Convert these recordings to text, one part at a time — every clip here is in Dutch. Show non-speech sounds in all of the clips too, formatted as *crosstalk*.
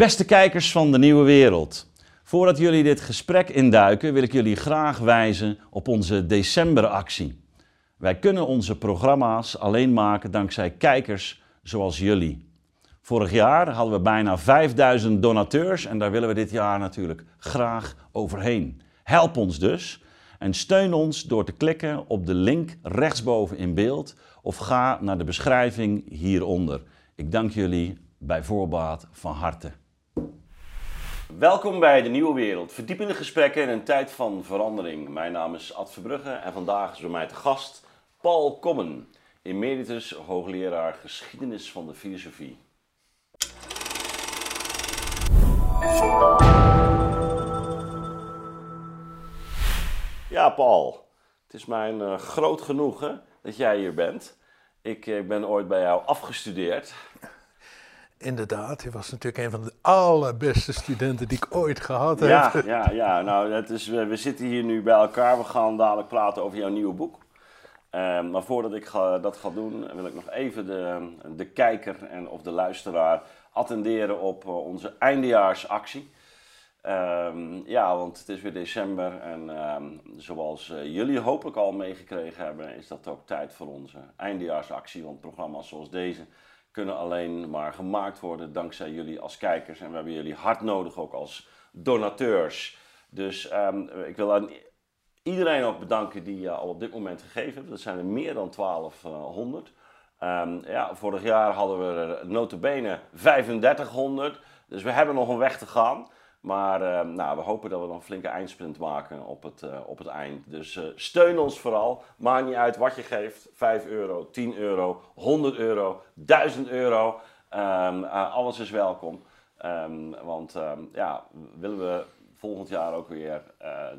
Beste kijkers van de nieuwe wereld. Voordat jullie dit gesprek induiken, wil ik jullie graag wijzen op onze decemberactie. Wij kunnen onze programma's alleen maken dankzij kijkers zoals jullie. Vorig jaar hadden we bijna 5000 donateurs en daar willen we dit jaar natuurlijk graag overheen. Help ons dus en steun ons door te klikken op de link rechtsboven in beeld of ga naar de beschrijving hieronder. Ik dank jullie bij voorbaat van harte. Welkom bij de Nieuwe Wereld. Verdiepende gesprekken in een tijd van verandering. Mijn naam is Ad Verbrugge en vandaag is bij mij te gast Paul Kommen, emeritus hoogleraar geschiedenis van de filosofie. Ja, Paul. Het is mijn uh, groot genoegen dat jij hier bent. Ik, ik ben ooit bij jou afgestudeerd. Inderdaad, hij was natuurlijk een van de allerbeste studenten die ik ooit gehad heb. Ja, ja, ja. Nou, het is, we, we zitten hier nu bij elkaar. We gaan dadelijk praten over jouw nieuwe boek. Um, maar voordat ik ga, dat ga doen, wil ik nog even de, de kijker en of de luisteraar attenderen op uh, onze eindejaarsactie. Um, ja, want het is weer december en um, zoals uh, jullie hopelijk al meegekregen hebben, is dat ook tijd voor onze eindejaarsactie. Want programma's zoals deze kunnen alleen maar gemaakt worden dankzij jullie als kijkers. En we hebben jullie hard nodig ook als donateurs. Dus um, ik wil aan iedereen ook bedanken die uh, al op dit moment gegeven heeft. Dat zijn er meer dan 1200. Um, ja, vorig jaar hadden we er notabene 3500. Dus we hebben nog een weg te gaan. Maar uh, nou, we hopen dat we dan een flinke eindsprint maken op het, uh, op het eind. Dus uh, steun ons vooral. Maakt niet uit wat je geeft. 5 euro, 10 euro, 100 euro, 1000 euro. Um, alles is welkom. Um, want um, ja, willen we volgend jaar ook weer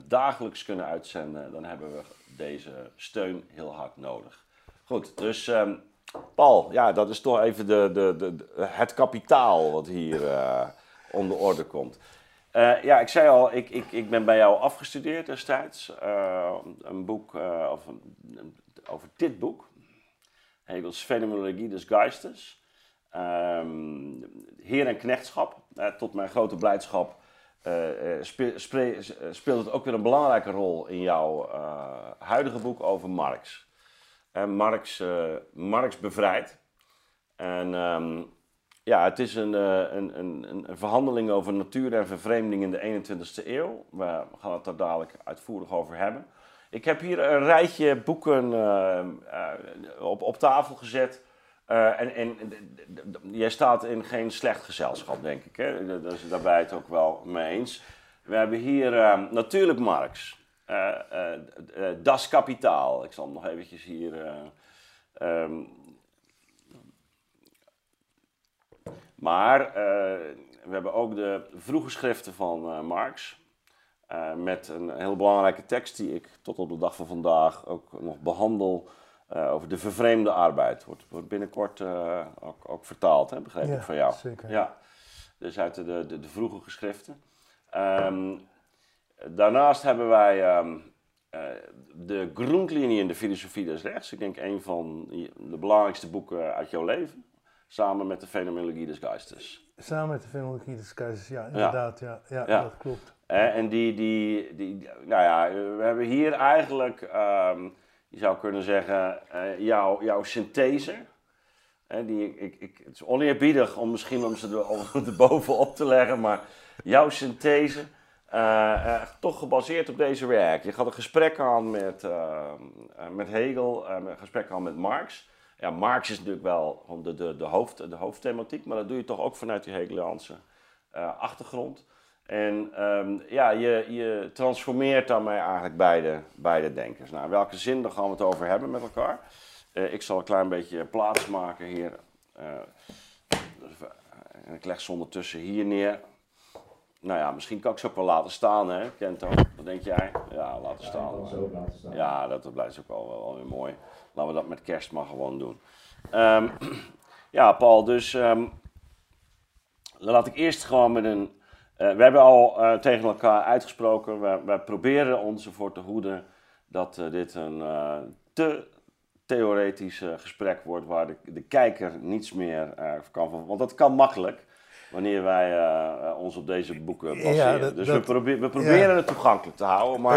dagelijks kunnen uitzenden, dan hebben we deze steun heel hard nodig. Goed, dus Paul, ja, dat is toch even de, de, de, het kapitaal wat hier onder orde komt. Uh, ja, ik zei al, ik, ik, ik ben bij jou afgestudeerd destijds. Uh, een boek uh, of, over dit boek. Hegels Fenomenologie des Geistes. Um, heer en knechtschap. tot mijn grote blijdschap spe, spe, speelt het ook weer een belangrijke rol in jouw huidige boek over Marx. Marx, Marx bevrijd. En... Um, ja, het is een, een, een, een, verhandeling over natuur en vervreemding in de 21ste eeuw. We gaan het daar dadelijk uitvoerig over hebben. Ik heb hier een rijtje boeken uh, uh, op, op tafel gezet. En, en jij staat in geen slecht gezelschap, denk ik. Hè? Daar je het ook wel mee eens. We hebben hier natuurlijk Marx. Das Kapitaal. Ik zal hem nog eventjes hier... Um, Maar uh, we hebben ook de vroege schriften van uh, Marx. Uh, met een heel belangrijke tekst die ik tot op de dag van vandaag ook nog behandel. over de vervreemde arbeid. Wordt, wordt binnenkort ook, ook, vertaald, hè? begreep ja, ik van jou. Zeker. Ja, dus uit de, de, de vroege geschriften. Um, daarnaast hebben wij um, de Grundlinie in de filosofie des rechts. Ik denk een van de belangrijkste boeken uit jouw leven. Samen met de fenomenologie des geistes. Samen met de fenomenologie des geistes, ja, inderdaad. Ja. Ja, ja, dat klopt. En die, die, die, nou ja, we hebben hier eigenlijk, um, je zou kunnen zeggen, uh, jouw, jouw synthese. Hè, die, ik, ik, het is oneerbiedig om misschien om ze er, er bovenop te leggen, maar jouw synthese, uh, uh, toch gebaseerd op deze werk. Je gaat een gesprek aan met, met Hegel, een gesprek aan met Marx ja, Marx is natuurlijk wel de, de, de, hoofd, de hoofdthematiek, maar dat doe je toch ook vanuit die Hegeliaanse uh, achtergrond. En um, ja, je, je transformeert daarmee eigenlijk beide, beide denkers. Nou, in welke zin, daar gaan we het over hebben met elkaar. Uh, ik zal een klein beetje plaats maken hier. Uh, ik leg ze ondertussen hier neer. Nou ja, misschien kan ik ze ook wel laten staan, hè, Kento? Wat denk jij? Ja, laten staan. Ja, zo laten staan. Ja, dat blijft ook wel, wel weer mooi. Laten we dat met kerst maar gewoon doen. Um, *clears throat* ja, Paul, dus um, laat ik eerst gewoon met een. Uh, we hebben al uh, tegen elkaar uitgesproken. We, we, proberen ons ervoor te hoeden dat uh, dit een te theoretisch gesprek wordt waar de, de kijker niets meer kan van. Want dat kan makkelijk. Wanneer wij uh, ons op deze boeken baseren. Ja, dat- dus dat- we, probe- we proberen het toegankelijk te houden, maar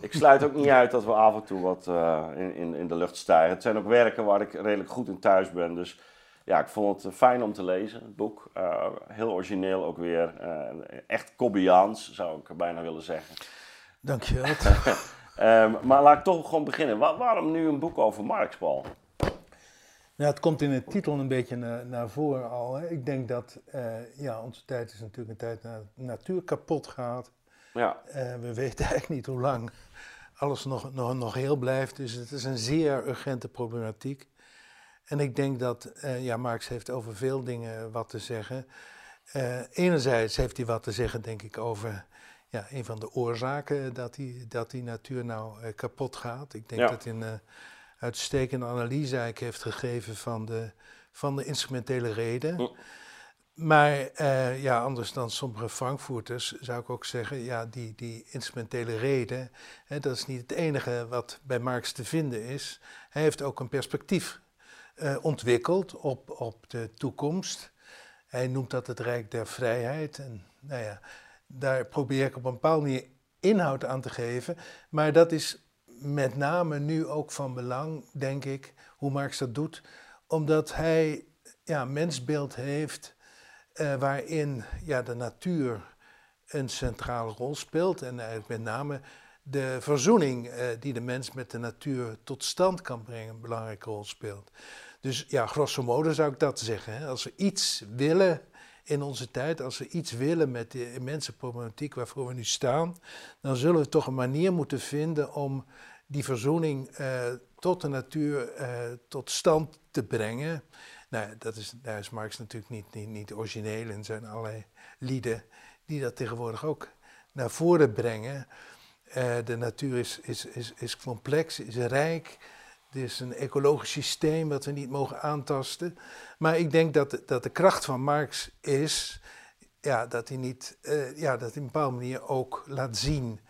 ik sluit ook niet uit dat we af en toe wat eh, in, in, in de lucht stijgen. Het zijn ook werken waar ik redelijk goed in thuis ben, dus ja, ik vond het fijn om te lezen, het boek. Eh, heel origineel ook weer, eh, echt Kobbiaans zou ik bijna willen zeggen. Dankjewel. *laughs* Ehm, maar laat ik toch gewoon beginnen. Wa- waarom nu een boek over Marx, Paul? Nou, het komt in de titel een beetje naar, naar voren al. Hè. Ik denk dat eh, ja, onze tijd is natuurlijk een tijd dat de natuur kapot gaat. Ja, Eh, we weten eigenlijk niet hoe lang alles nog, nog, nog heel blijft. Dus het is een zeer urgente problematiek. En ik denk dat eh, ja, Marx heeft over veel dingen wat te zeggen. Enerzijds heeft hij wat te zeggen, denk ik, over ja, een van de oorzaken dat die, dat die natuur nou kapot gaat. Ik denk Ja. dat eh, uitstekende analyse eigenlijk heeft gegeven van de, van de instrumentele reden. Maar eh, ja, anders dan sommige Frankfurters zou ik ook zeggen, ja, die, die instrumentele reden, hè, dat is niet het enige wat bij Marx te vinden is. Hij heeft ook een perspectief eh, ontwikkeld op, op de toekomst. Hij noemt dat het Rijk der Vrijheid. En nou ja, daar probeer ik op een bepaalde manier inhoud aan te geven. Maar dat is met name nu ook van belang, denk ik, hoe Marx dat doet. Omdat hij ja, mensbeeld heeft eh, waarin ja, de natuur een centrale rol speelt. En met name de verzoening eh, die de mens met de natuur tot stand kan brengen een belangrijke rol speelt. Dus ja, grosso modo zou ik dat zeggen. Hè. Als we iets willen in onze tijd, als we iets willen met de immense problematiek waarvoor we nu staan, dan zullen we toch een manier moeten vinden om die verzoening eh, tot de natuur eh, tot stand te brengen. Nou, dat is, daar is Marx natuurlijk niet, niet, niet origineel in. Zijn allerlei lieden die dat tegenwoordig ook naar voren brengen. Eh, de natuur is, is, is, is complex, is rijk. Het is een ecologisch systeem wat we niet mogen aantasten. Maar ik denk dat, dat de kracht van Marx is ja, dat hij niet, eh, ja, dat hij op een bepaalde manier ook laat zien.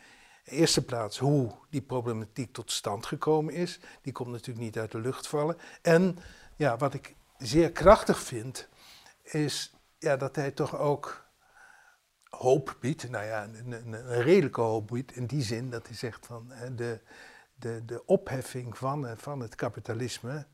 In eerste plaats hoe die problematiek tot stand gekomen is. Die komt natuurlijk niet uit de lucht vallen. En ja, wat ik zeer krachtig vind, is ja, dat hij toch ook hoop biedt. Nou ja, een, een, een redelijke hoop biedt in die zin dat hij zegt van de, de, de opheffing van, eh, van het kapitalisme,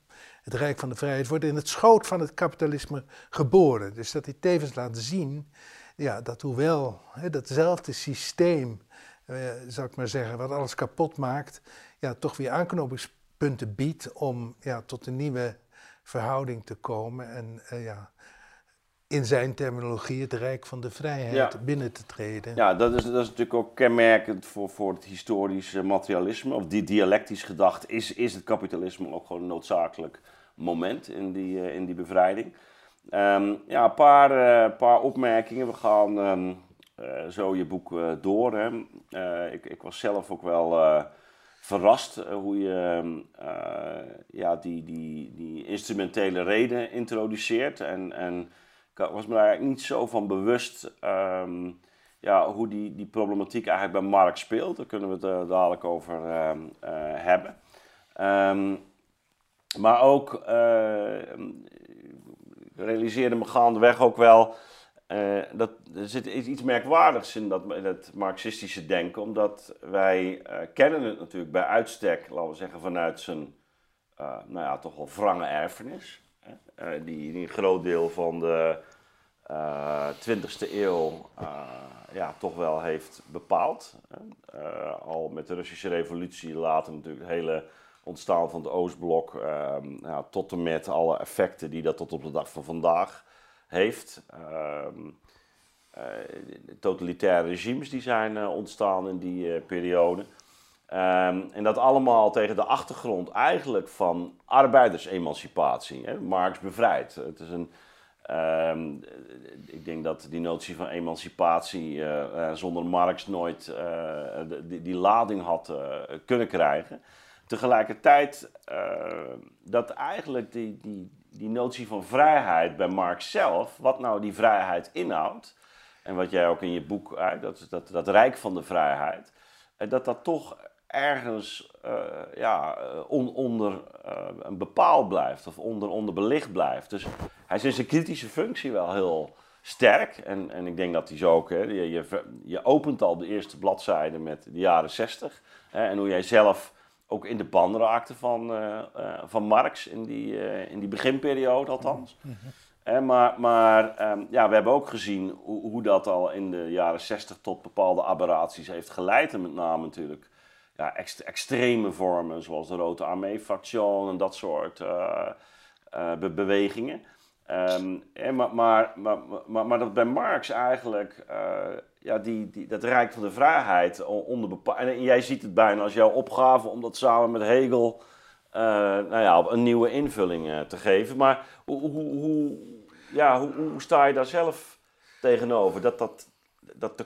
het Rijk van de Vrijheid, wordt in het schoot van het kapitalisme geboren. Dus dat hij tevens laat zien ja, dat hoewel hè, datzelfde systeem, eh, zou ik maar zeggen, wat alles kapot maakt, ja, toch weer aanknopingspunten biedt om ja, tot een nieuwe verhouding te komen. En eh, ja, in zijn terminologie het Rijk van de Vrijheid Ja. binnen te treden. ja dat, is, dat is natuurlijk ook kenmerkend voor, voor het historische materialisme. Of die dialectisch gedacht is, is het kapitalisme ook gewoon een noodzakelijk moment in die, eh, in die bevrijding. Ehm, ja, een paar, eh, paar opmerkingen. We gaan ehm, eh, zo je boek door. Hè. Ik, ik was zelf ook wel verrast hoe je ehm, eh, ja, die, die, die instrumentele reden introduceert. En, en ik was me daar eigenlijk niet zo van bewust ehm, ja, hoe die, die problematiek eigenlijk bij Marx speelt. Daar kunnen we het eh, dadelijk over ehm, eh, hebben. Ehm, maar ook, eh, realiseerde me gaandeweg ook wel, dat er zit iets merkwaardigs in dat, in marxistische denken. Omdat wij kennen het natuurlijk bij uitstek, laten we zeggen, vanuit zijn, nou ja, toch wel wrange erfenis. Hè? Eh, die, die een groot deel van de eh 20e eeuw eh, ja, toch wel heeft bepaald. Eh, al met de Russische revolutie, later natuurlijk het hele ontstaan van het Oostblok, ehm, tot en met alle effecten die dat tot op de dag van vandaag heeft. Ehm, eh, totalitaire regimes die zijn eh, ontstaan in die eh, periode. Ehm, en dat allemaal tegen de achtergrond eigenlijk van arbeidersemancipatie. Hè? Marx bevrijd. Het is een, ehm, ik denk dat die notie van emancipatie eh, eh, zonder Marx nooit eh, die, die lading had kunnen krijgen. Tegelijkertijd dat eigenlijk die, die, die notie van vrijheid bij Marx zelf, wat nou die vrijheid inhoudt, en wat jij ook in je boek, eh, dat, dat, dat rijk van de vrijheid, dat dat toch ergens eh, ja, eh, on- onder eh, een bepaald blijft of onder, onderbelicht blijft. Dus hij is in zijn kritische functie wel heel sterk. En, en ik denk dat die zo ook, hè, je, je, je opent al de eerste bladzijde met de jaren 60. Hè, en hoe jij zelf ook in de ban raakte van, uh, van Marx in die, in die beginperiode althans. Mm maar maar um, ja, we hebben ook gezien hoe, hoe, dat al in de jaren 60 tot bepaalde aberraties heeft geleid. En met name natuurlijk ja, ext extreme vormen zoals de Rode Armee-fractie en dat soort be bewegingen. Um, maar, maar, maar, maar, maar, dat bij Marx eigenlijk ja, die, die, dat rijk van de vrijheid onder bepaald. En jij ziet het bijna als jouw opgave om dat samen met Hegel uh, nou ja, een nieuwe invulling uh, te geven. Maar hoe, hoe, hoe, ja, hoe, hoe, sta je daar zelf tegenover? Dat, dat, dat,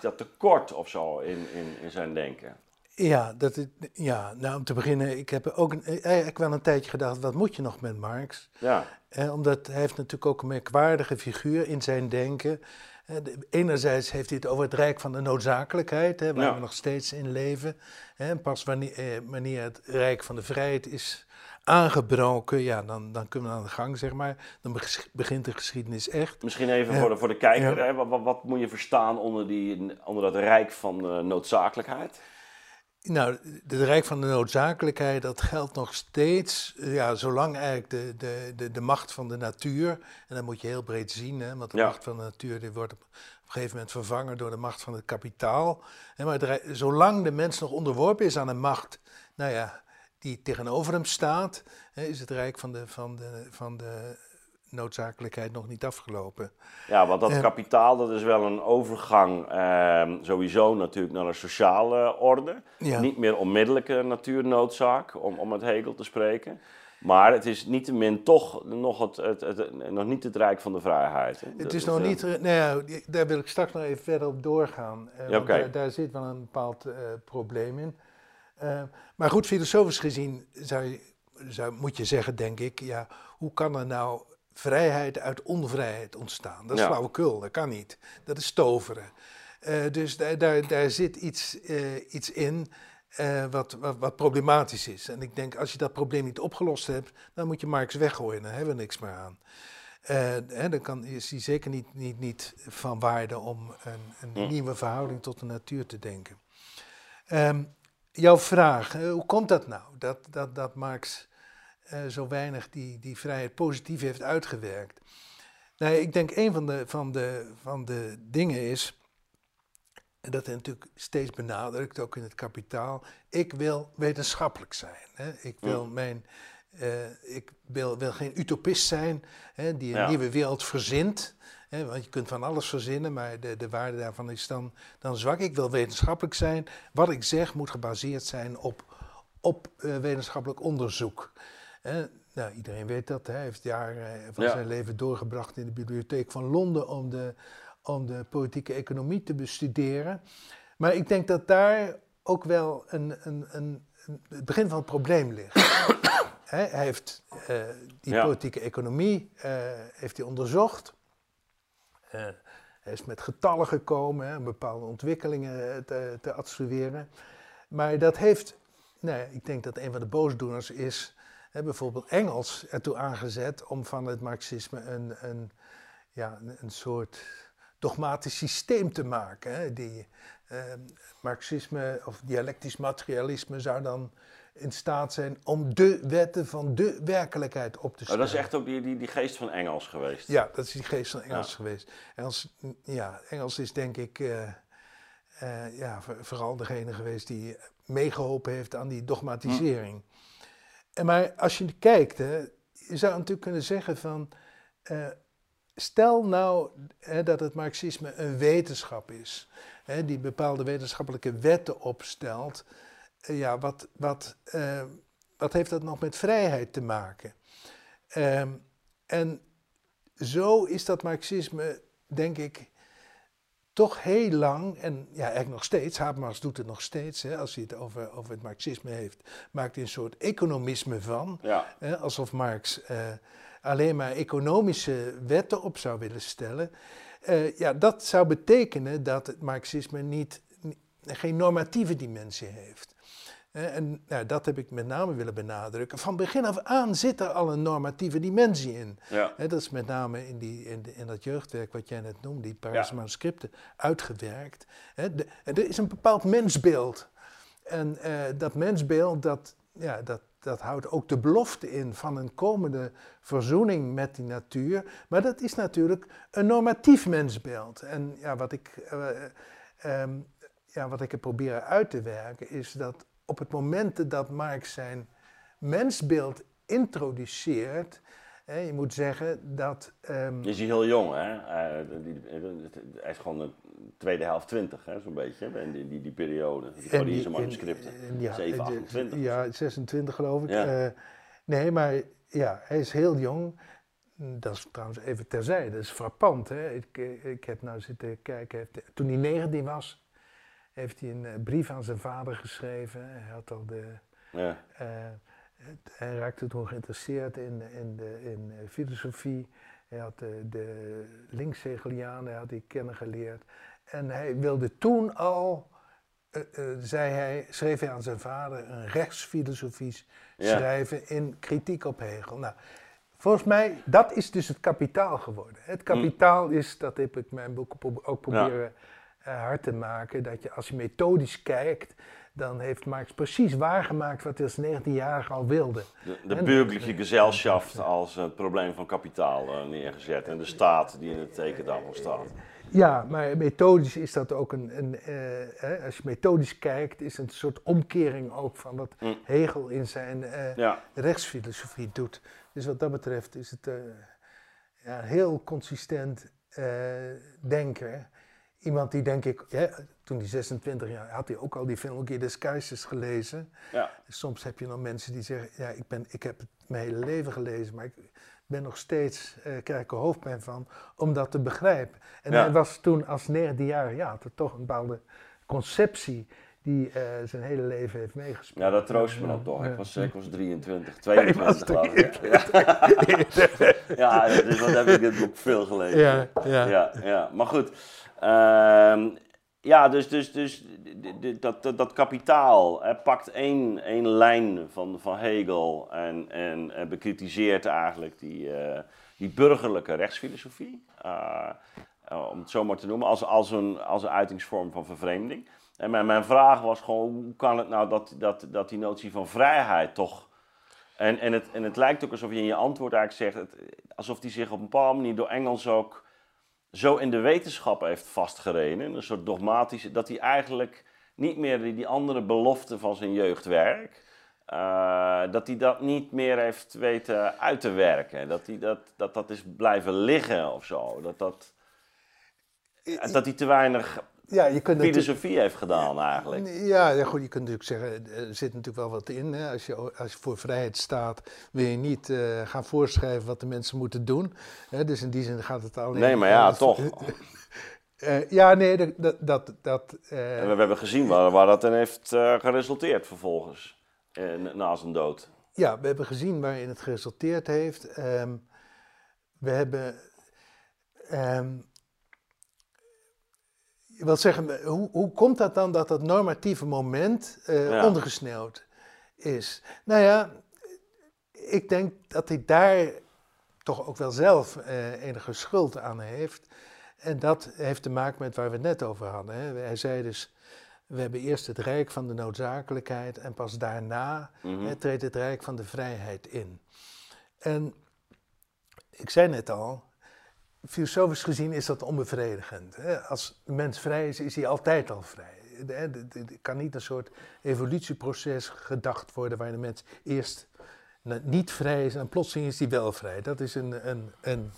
dat tekort of zo in, in, in zijn denken. Ja, dat is, ja, nou om te beginnen, ik heb ook een, eigenlijk wel een tijdje gedacht, wat moet je nog met Marx? Ja. Eh, omdat hij heeft natuurlijk ook een merkwaardige figuur in zijn denken. Enerzijds heeft hij het over het rijk van de noodzakelijkheid, hè, waar we nog steeds in leven. Hè, pas wanneer, eh, wanneer het rijk van de vrijheid is aangebroken, ja, dan, dan kunnen we aan de gang, zeg maar. Dan begint de geschiedenis echt. Misschien even voor, de, voor de kijker, hè, wat, wat, moet je verstaan onder, die, onder dat rijk van uh, noodzakelijkheid? Nou, het rijk van de noodzakelijkheid, dat geldt nog steeds, ja, zolang eigenlijk de, de, de, de macht van de natuur, en dat moet je heel breed zien, hè, want de macht van de natuur die wordt op, een gegeven moment vervangen door de macht van het kapitaal. Hè, maar zolang de mens nog onderworpen is aan een macht, nou ja, die tegenover hem staat, hè, is het rijk van de, van de, van de noodzakelijkheid nog niet afgelopen. Ja, want dat kapitaal dat is wel een overgang eh, sowieso natuurlijk naar een sociale orde. Niet meer onmiddellijke natuurnoodzaak, om, om het Hegel te spreken. Maar het is niettemin toch nog, het, het, het, nog niet het rijk van de vrijheid. Hè? Het is nog niet, nou ja, daar wil ik straks nog even verder op doorgaan. Uh, ja, okay. daar, daar, zit wel een bepaald uh, probleem in. Uh, maar goed, filosofisch gezien zou, zou, moet je zeggen, denk ik, ja, hoe kan er nou vrijheid uit onvrijheid ontstaan. Dat is ja. flauwekul, dat kan niet. Dat is toveren. Uh, dus daar, daar, daar zit iets, uh, iets in uh, wat, wat, wat, problematisch is. En ik denk, als je dat probleem niet opgelost hebt, dan moet je Marx weggooien. Dan hebben we niks meer aan. Hè, dan kan, is hij zeker niet, niet, niet van waarde om een, een hm. nieuwe verhouding tot de natuur te denken. Um, jouw vraag, hoe komt dat nou? Dat, dat, dat Marx uh, zo weinig die, die vrijheid positief heeft uitgewerkt. Nou, ik denk een van de, van de, van de dingen is, en dat hij natuurlijk steeds benadrukt, ook in het kapitaal, ik wil wetenschappelijk zijn. Hè? Ik wil mijn... Uh, ik wil, wil, geen utopist zijn hè, die een nieuwe wereld verzint. Hè, want je kunt van alles verzinnen, maar de, de waarde daarvan is dan, dan zwak. Ik wil wetenschappelijk zijn. Wat ik zeg moet gebaseerd zijn op, op uh, wetenschappelijk onderzoek nou, iedereen weet dat. Hij heeft jaren van zijn leven doorgebracht in de bibliotheek van Londen om de, om de politieke economie te bestuderen. Maar ik denk dat daar ook wel een, een, een, het begin van het probleem ligt. *coughs* hij heeft uh, die politieke economie uh, heeft hij onderzocht. Uh, hij is met getallen gekomen om bepaalde ontwikkelingen te, te. Maar dat heeft, nou ik denk dat een van de boosdoeners is bijvoorbeeld Engels ertoe aangezet om van het marxisme een, een, ja, een, soort dogmatisch systeem te maken. Hè. Die, eh, marxisme of dialectisch materialisme zou dan in staat zijn om de wetten van de werkelijkheid op te stellen. Oh, dat is echt ook die, die, die geest van Engels geweest? Ja, dat is die geest van Engels geweest. Engels, ja, Engels is denk ik uh, uh, ja, vooral degene geweest die meegeholpen heeft aan die dogmatisering. Hm. Maar als je kijkt, hè, je zou natuurlijk kunnen zeggen van, uh, stel nou hè, dat het marxisme een wetenschap is, hè, die bepaalde wetenschappelijke wetten opstelt, uh, ja, wat, wat, uh, wat heeft dat nog met vrijheid te maken? Ehm, en zo is dat marxisme, denk ik, toch heel lang, en ja, eigenlijk nog steeds, Habermas doet het nog steeds, hè, als hij het over, over het marxisme heeft, maakt hij een soort economisme van. Ja. Hè, alsof Marx uh, alleen maar economische wetten op zou willen stellen. Uh, ja, dat zou betekenen dat het marxisme niet, geen normatieve dimensie heeft. En nou, dat heb ik met name willen benadrukken. Van begin af aan zit er al een normatieve dimensie in. Ja. Dat is met name in, die, in, in dat jeugdwerk wat jij net noemde, die Parijse manuscripten, uitgewerkt. De, er is een bepaald mensbeeld. En uh, dat mensbeeld, dat, ja, dat, dat houdt ook de belofte in van een komende verzoening met die natuur. Maar dat is natuurlijk een normatief mensbeeld. En ja, wat ik, uh, um, ja, wat ik heb proberen uit te werken, is dat op het moment dat Marx zijn mensbeeld introduceert, hè, je moet zeggen dat... Um, is hij heel jong, hè? Uh, die, hij is gewoon de tweede helft twintig, zo'n beetje, in die, die, die periode. Die, die, die manuscripten. Ja, 7, 28. Ja, 26 geloof ik. Ja. Uh, nee, maar ja, hij is heel jong. Dat is trouwens even terzijde, dat is frappant. Hè? Ik, ik heb nou zitten kijken, toen hij 19 was, heeft hij een eh, brief aan zijn vader geschreven. Hij had al de. Ja. Uh, hij raakte toen geïnteresseerd in, in, de, in eh, filosofie. Hij had de, de linkshegelianen had hij kennen geleerd. En hij wilde toen al, uh, uh, zei hij, schreef hij aan zijn vader, een rechtsfilosofie ja. schrijven in kritiek op Hegel. Nou, volgens mij, dat is dus het kapitaal geworden. Het kapitaal is, dat heb ik mijn boek ook proberen ja hard te maken. Dat je als je methodisch kijkt, dan heeft Marx precies waargemaakt wat hij als 19-jarige al wilde. De, de burgerlijke gezelschap als het probleem van kapitaal uh, neergezet en de staat die in het teken daarvan staat. Ja, maar methodisch is dat ook een. een uh, als je methodisch kijkt, is het een soort omkering ook van wat mm. Hegel in zijn ja. rechtsfilosofie doet. Dus wat dat betreft is het ja, heel consistent denken. Iemand die denk ik, toen hij 26 jaar had hij ook al die des Keizers gelezen. Ja. Soms heb je nog mensen die zeggen, ja, ik, ben, ik heb het mijn hele leven gelezen, maar ik ben nog steeds, uh, krijg ik er hoofdpijn van, om dat te begrijpen. En hij was toen als 19 jaar, ja, had er toch een bepaalde conceptie die uh, zijn hele leven heeft meegespeeld. Ja, dat troost me dan toch. Ik was, ik was 23, 22 geloof ik. Ja, dus wat heb ik dit boek veel gelezen. Ja, ja. ja, ja. Maar goed, ja, dus, dus, dus dat, dat, kapitaal hè, pakt één, één lijn van, van Hegel en, en, en bekritiseert eigenlijk die, uh, die burgerlijke rechtsfilosofie, uh, om het zo maar te noemen, als, als, een, als een uitingsvorm van vervreemding. En mijn, mijn vraag was gewoon, hoe kan het nou dat, dat, dat die notie van vrijheid toch... En, en, het, en het lijkt ook alsof je in je antwoord eigenlijk zegt, het, alsof die zich op een bepaalde manier door Engels ook zo in de wetenschap heeft vastgereden, een soort dogmatische, dat hij eigenlijk niet meer die, die andere beloften van zijn jeugdwerk, uh, dat hij dat niet meer heeft weten uit te werken. Dat hij dat, dat, dat is blijven liggen of zo. Dat, dat, dat hij te weinig ja, je kunt filosofie heeft gedaan eigenlijk. Ja, ja, goed, je kunt natuurlijk zeggen, er zit natuurlijk wel wat in. Hè. Als, je, als je voor vrijheid staat, wil je niet uh, gaan voorschrijven wat de mensen moeten doen. Hè. Dus in die zin gaat het alleen... Nee, maar ja, toch. Uh, *laughs* ja, nee, dat... dat, dat uh, en we hebben gezien waar, waar dat in heeft geresulteerd vervolgens, na zijn dood. Ja, we hebben gezien waarin het geresulteerd heeft. Um, we hebben... Um, je wil zeggen, hoe, hoe komt dat dan dat dat normatieve moment uh, ondergesneeuwd is? Nou ja, ik denk dat hij daar toch ook wel zelf uh, enige schuld aan heeft. En dat heeft te maken met waar we het net over hadden. Hè. Hij zei dus, we hebben eerst het rijk van de noodzakelijkheid en pas daarna mm hè, treedt het rijk van de vrijheid in. En ik zei net al, filosofisch gezien is dat onbevredigend. Als de mens vrij is, is hij altijd al vrij. Er kan niet een soort evolutieproces gedacht worden waar de mens eerst niet vrij is en plotseling is hij wel vrij. Dat is een, een, een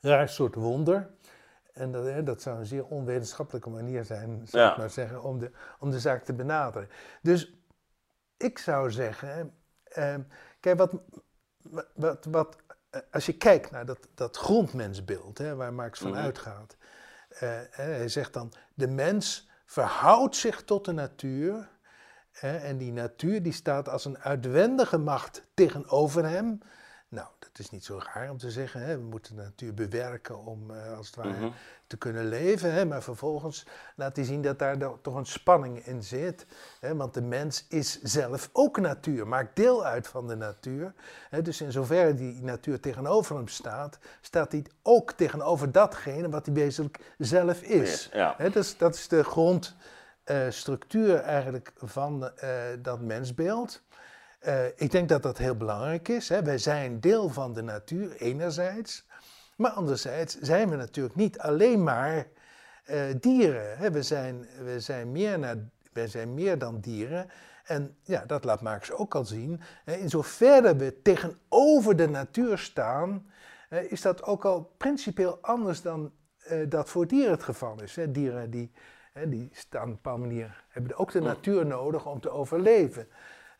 raar soort wonder. En dat, dat zou een zeer onwetenschappelijke manier zijn, zou ik maar zeggen, om de, om de zaak te benaderen. Dus ik zou zeggen, eh, kijk, wat, wat, wat als je kijkt naar dat, dat grondmensbeeld, hè, waar Marx van mhm. uitgaat. Uh, hij zegt dan, de mens verhoudt zich tot de natuur. en die natuur die staat als een uitwendige macht tegenover hem. Nou, dat is niet zo raar om te zeggen, hè, we moeten de natuur bewerken om eh, als het ware Mhm. Te kunnen leven. Hè, maar vervolgens laat hij zien dat daar toch een spanning in zit. Hè, want de mens is zelf ook natuur, maakt deel uit van de natuur. Hè, dus in zoverre die natuur tegenover hem staat, staat hij ook tegenover datgene wat hij bezig zelf is. Ja. Hè, dat, is dat is de grondstructuur eigenlijk van eh, dat mensbeeld. Eh, ik denk dat dat heel belangrijk is. Hè. Wij zijn deel van de natuur, enerzijds. Maar anderzijds zijn we natuurlijk niet alleen maar eh, dieren. Hè. We, zijn, we, zijn meer naar, we zijn meer dan dieren. En ja, dat laat Marx ook al zien. In zoverre we tegenover de natuur staan, is dat ook al principieel anders dan eh, dat voor dieren het geval is. Dieren die, die staan op een bepaalde manier, hebben ook de natuur nodig om te overleven.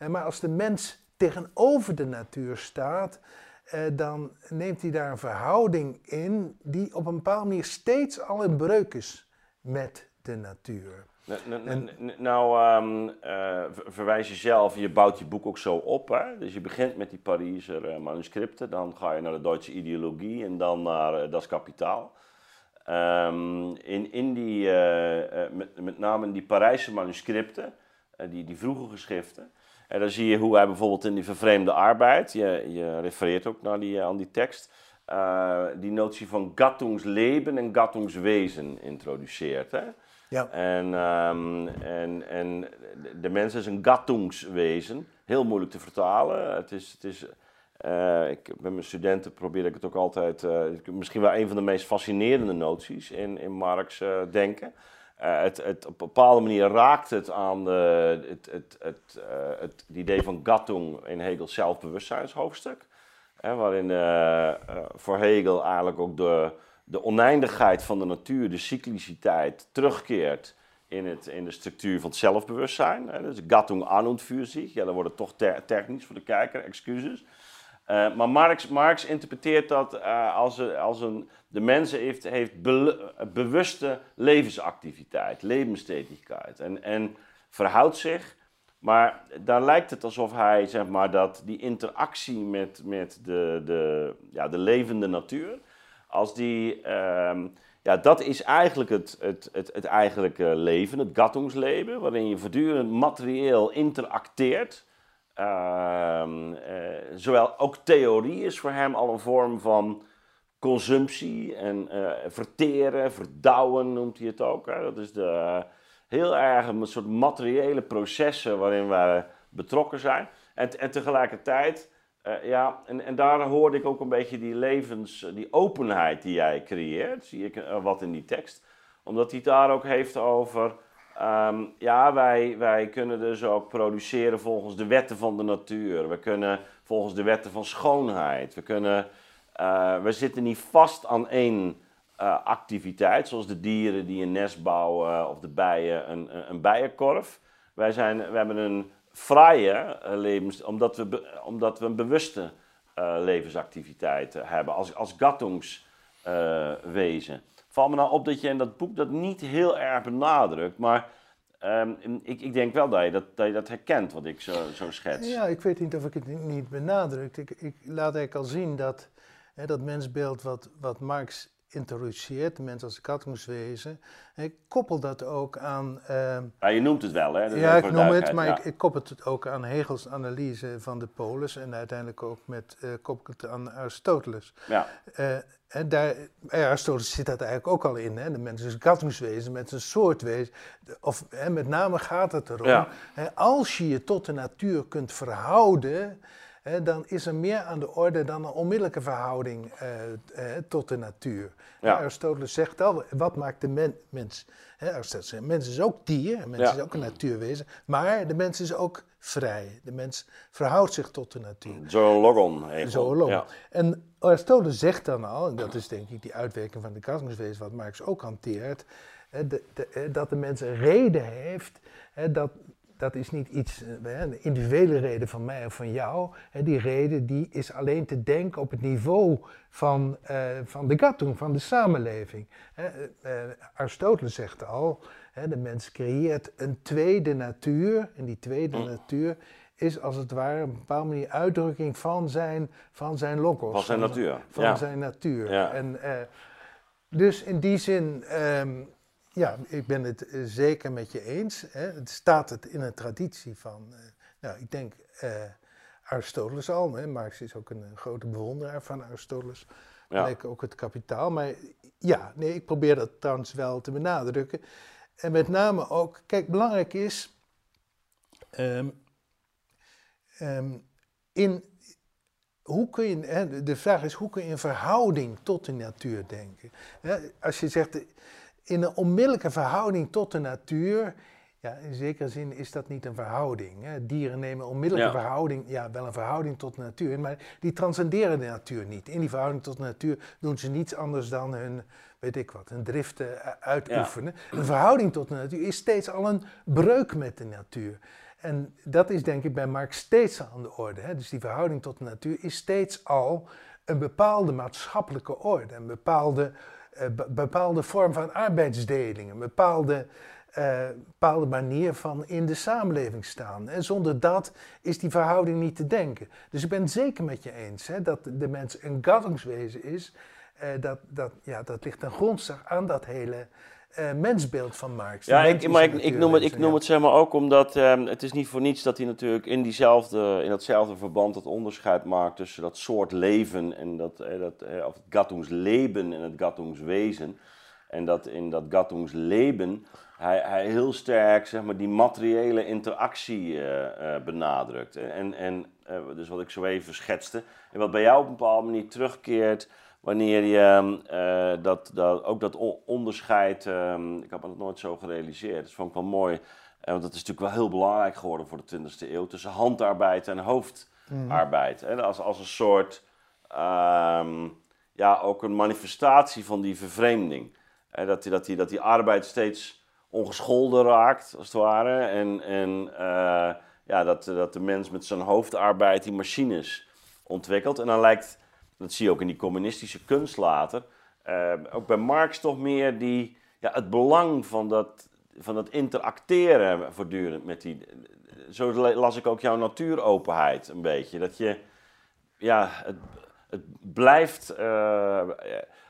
Maar als de mens tegenover de natuur staat, dan neemt hij daar een verhouding in die op een bepaalde manier steeds al in breuk is met de natuur. N- Nou, eh, ver- verwijs je zelf, je bouwt je boek ook zo op. Hè? Dus je begint met die Pariser eh, manuscripten, dan ga je naar de Duitse ideologie en dan naar uh, Das Kapitaal. Ehm, in, in die, eh, eh, met, met name in die Parijse manuscripten, eh, die, die vroege geschriften, en dan zie je hoe hij bijvoorbeeld in die vervreemde arbeid, je, je refereert ook naar die, eh, aan die tekst, eh, die notie van Gattungsleben en Gattungswezen introduceert. Hè? Ja. En, ehm, en, en de- mens is een Gattungswezen, heel moeilijk te vertalen. Het is, het is, eh, ik, met mijn studenten probeer ik het ook altijd, misschien wel een van de meest fascinerende noties in, in Marx denken. Eh, het, het, op een bepaalde manier raakt het aan de, het, het, het, eh, het, idee van Gattung in Hegels zelfbewustzijnshoofdstuk. Hè, waarin eh, eh, voor Hegel eigenlijk ook de, de oneindigheid van de natuur, de cycliciteit, terugkeert in, het, in de structuur van het zelfbewustzijn. Hè. Dus Gattung an und für sich. Ja, dan wordt het toch te- technisch voor de kijker, excuses. Eh, maar Marx, Marx interpreteert dat eh, als, als een, de mens heeft, heeft be- bewuste levensactiviteit, levenstätigheid. En, en verhoudt zich, maar daar lijkt het alsof hij, zeg maar, dat die interactie met, met de, de, ja, de levende natuur, als die, ehm, ja, dat is eigenlijk het, het, het, het eigenlijke leven, het Gattungsleven, waarin je voortdurend materieel interacteert. Ehm, eh, zowel ook theorie is voor hem al een vorm van consumptie en eh, verteren, verdouwen noemt hij het ook. Dat is de, heel erg een soort materiële processen waarin we betrokken zijn. En, en tegelijkertijd, eh, ja, en, en daar hoorde ik ook een beetje die levens, die openheid die jij creëert, zie ik wat in die tekst. Omdat hij daar ook heeft over, ehm, ja, wij, wij kunnen dus ook produceren volgens de wetten van de natuur. We kunnen volgens de wetten van schoonheid. We kunnen, eh, we zitten niet vast aan één eh, activiteit, zoals de dieren die een nest bouwen of de bijen een, een, bijenkorf. Wij, zijn, we hebben een vrije eh, levens, omdat we, omdat we een bewuste eh, levensactiviteit eh, hebben als, als. Valt me nou op dat je in dat boek dat niet heel erg benadrukt, maar ehm, ik, ik denk wel dat je dat, dat je dat herkent, wat ik zo, zo schets. Ja, ik weet niet of ik het niet- benadrukt. Ik, ik laat eigenlijk al zien dat hè, dat mensbeeld wat, wat Marx introduceert, de mens als kattingswezen, ik koppel dat ook aan... Ja, je noemt het wel, hè? Dat ja, ik noem het, maar ik, ik koppel het ook aan Hegels analyse van de polis en uiteindelijk ook met, eh koppel het aan Aristoteles. Ja. Eh, en daar, Aristoteles zit dat eigenlijk ook al in. Hè? De mens is een kattingswezen, met een soortwezen. Of hè, met name gaat het erom, Ja. hè, als je je tot de natuur kunt verhouden, hè, dan is er meer aan de orde dan een onmiddellijke verhouding eh, eh, tot de natuur. Ja. Aristoteles zegt al, wat maakt de men- mens? Hè, Aristoteles zegt, mens is ook dier, een mens Ja. is ook een natuurwezen, maar de mens is ook vrij. De mens verhoudt zich tot de natuur. Zo'n logon. Hegel. Zoolog. Ja. En Aristoteles zegt dan al, en dat is denk ik die uitwerking van de kattingswezen wat Marx ook hanteert, de, de, dat de mens een reden heeft, dat, dat is niet iets, eh, een individuele reden van mij of van jou. Die reden die is alleen te denken op het niveau van, eh, van de gattung, van de samenleving. Eh, Aristoteles zegt al, de mens creëert een tweede natuur, en die tweede natuur is als het ware een bepaalde manier uitdrukking van zijn, van zijn logos. Van zijn natuur. Van ja. zijn natuur. Ja. En, eh, dus in die zin, ehm, ja, ik ben het eh, zeker met je eens. Hè. Het staat het in een traditie van, eh, nou, ik denk Aristoteles al. Hè. Marx is ook een, grote bewonderaar van Aristoteles. Ja. Leek ook het kapitaal. Maar ja, nee, ik probeer dat trouwens wel te benadrukken. En met name ook, kijk, belangrijk is. ehm, ehm, in, hoe kun je, hè, de- vraag is, hoe kun je in verhouding tot de natuur denken? Hè, als je zegt, in een onmiddellijke verhouding tot de natuur, ja, in zekere zin is dat niet een verhouding. Hè. Dieren nemen onmiddellijke Ja. verhouding, ja, wel een verhouding tot de natuur, maar die transcenderen de natuur niet. In die verhouding tot de natuur doen ze niets anders dan hun, weet ik wat, hun driften uitoefenen. Een verhouding tot de natuur is steeds al een breuk met de natuur. En dat is denk ik bij Marx steeds aan de orde. Hè? Dus die verhouding tot de natuur is steeds al een bepaalde maatschappelijke orde, een bepaalde, eh, be- bepaalde vorm van arbeidsdeling, een bepaalde, eh, bepaalde manier van in de samenleving staan. En zonder dat is die verhouding niet te denken. Dus ik ben het zeker met je eens hè, dat de mens een gattingswezen is. Eh, dat, dat, ja, dat ligt ten grondslag aan dat hele eh, mensbeeld van Marx. Ja, ik, maar ik, ik noem, het, ik noem het zeg maar ook omdat ehm, het is niet voor niets dat hij natuurlijk in, diezelfde, in datzelfde verband dat onderscheid maakt tussen dat soort leven en dat, eh, dat eh, of het Gattungsleben en het Gattungswezen. En dat in dat Gattungsleben hij, hij heel sterk zeg maar, die materiële interactie eh, eh, benadrukt. En, en dus wat ik zo even schetste. En wat bij jou op een bepaalde manier terugkeert wanneer je eh, dat, dat, ook dat onderscheid, ehm, ik heb me dat nooit zo gerealiseerd, dat vond ik wel mooi, eh, want dat is natuurlijk wel heel belangrijk geworden voor de 20e eeuw, tussen handarbeid en hoofdarbeid. Hè, als, als een soort, ehm, ja, ook een manifestatie van die vervreemding. Dat, die, dat, die, dat die arbeid steeds ongescholden raakt, als het ware, en, en eh, ja, dat, dat de mens met zijn hoofdarbeid die machines ontwikkelt. En dan lijkt dat zie je ook in die communistische kunst later. eh, ook bij Marx toch meer die, ja, het belang van dat, van dat interacteren voortdurend met die. Zo las ik ook jouw natuuropenheid een beetje. Dat je, ja, het, het blijft, eh,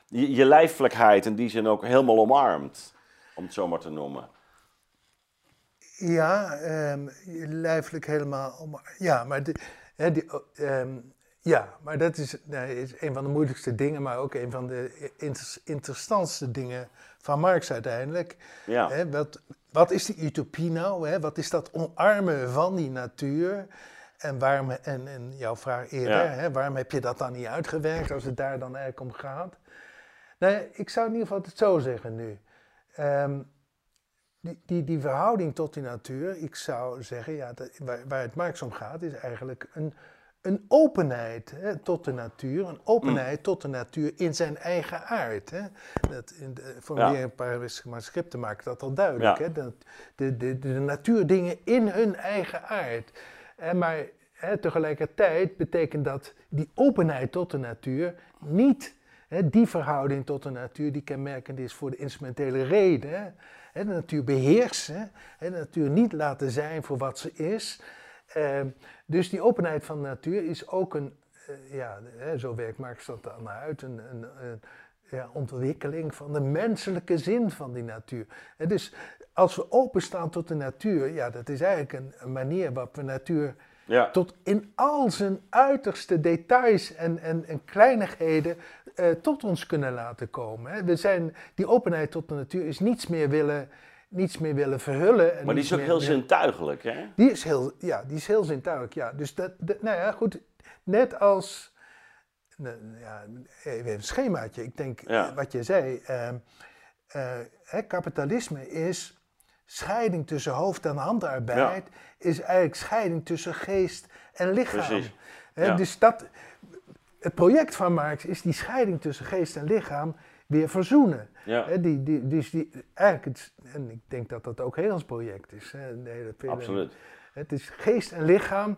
je, lijfelijkheid in die zin ook helemaal omarmt, om het zo maar te noemen. Ja, ehm, je lijfelijk helemaal. Ja, maar, die, ehm, ja, maar dat is, nee, is een van de moeilijkste dingen, maar ook een van de inter- interessantste dingen van Marx uiteindelijk. Ja. Wat, wat is die utopie nou? Wat is dat omarmen van die natuur? En, waarom, en, en jouw vraag eerder, Ja. waarom heb je dat dan niet uitgewerkt als het daar dan eigenlijk om gaat? Nou, ik zou in ieder geval het zo zeggen nu. Ehm, die, die, die verhouding tot die natuur, ik zou zeggen, ja, dat, waar, waar het Marx om gaat, is eigenlijk een, een openheid hè, tot de natuur. Een openheid tot de natuur in zijn eigen aard. Hè. Dat in de, voor Ja. meer een paar manuscripten maken dat al duidelijk. Ja. Hè. Dat de, de, de natuurdingen in hun eigen aard. En maar hè, tegelijkertijd betekent dat die openheid tot de natuur niet hè, die verhouding tot de natuur die kenmerkend is voor de instrumentele reden. Hè. Hè, de natuur beheersen, hè, de natuur niet laten zijn voor wat ze is. Ehm, dus die openheid van de natuur is ook een, eh, ja, hè, zo werkt Marx dat dan uit, een, een, een ja, ontwikkeling van de menselijke zin van die natuur. Hè, dus als we openstaan tot de natuur, ja, dat is eigenlijk een, een manier waarop we natuur Ja. tot in al zijn uiterste details en, en, en kleinigheden eh, tot ons kunnen laten komen. Hè. We zijn, die openheid tot de natuur is niets meer willen, niets meer willen verhullen. en Maar die is ook heel meer- zintuigelijk, hè? die is heel, ja, die is heel zintuigelijk, ja. Dus dat, dat- nou ja, goed, net als, nou, ja, even een schemaatje. Ik denk, Ja. eh, wat je zei, ehm, eh, hè, kapitalisme is scheiding tussen hoofd- en handarbeid, is eigenlijk scheiding tussen geest en lichaam. Precies, Hè, ja. Dus dat, het project van Marx is die scheiding tussen geest en lichaam weer verzoenen. Ja. Hè, die, die, dus die, eigenlijk, het, en ik denk dat dat ook Hegels project is. Hè, de hele film. Absoluut. Het is geest en lichaam.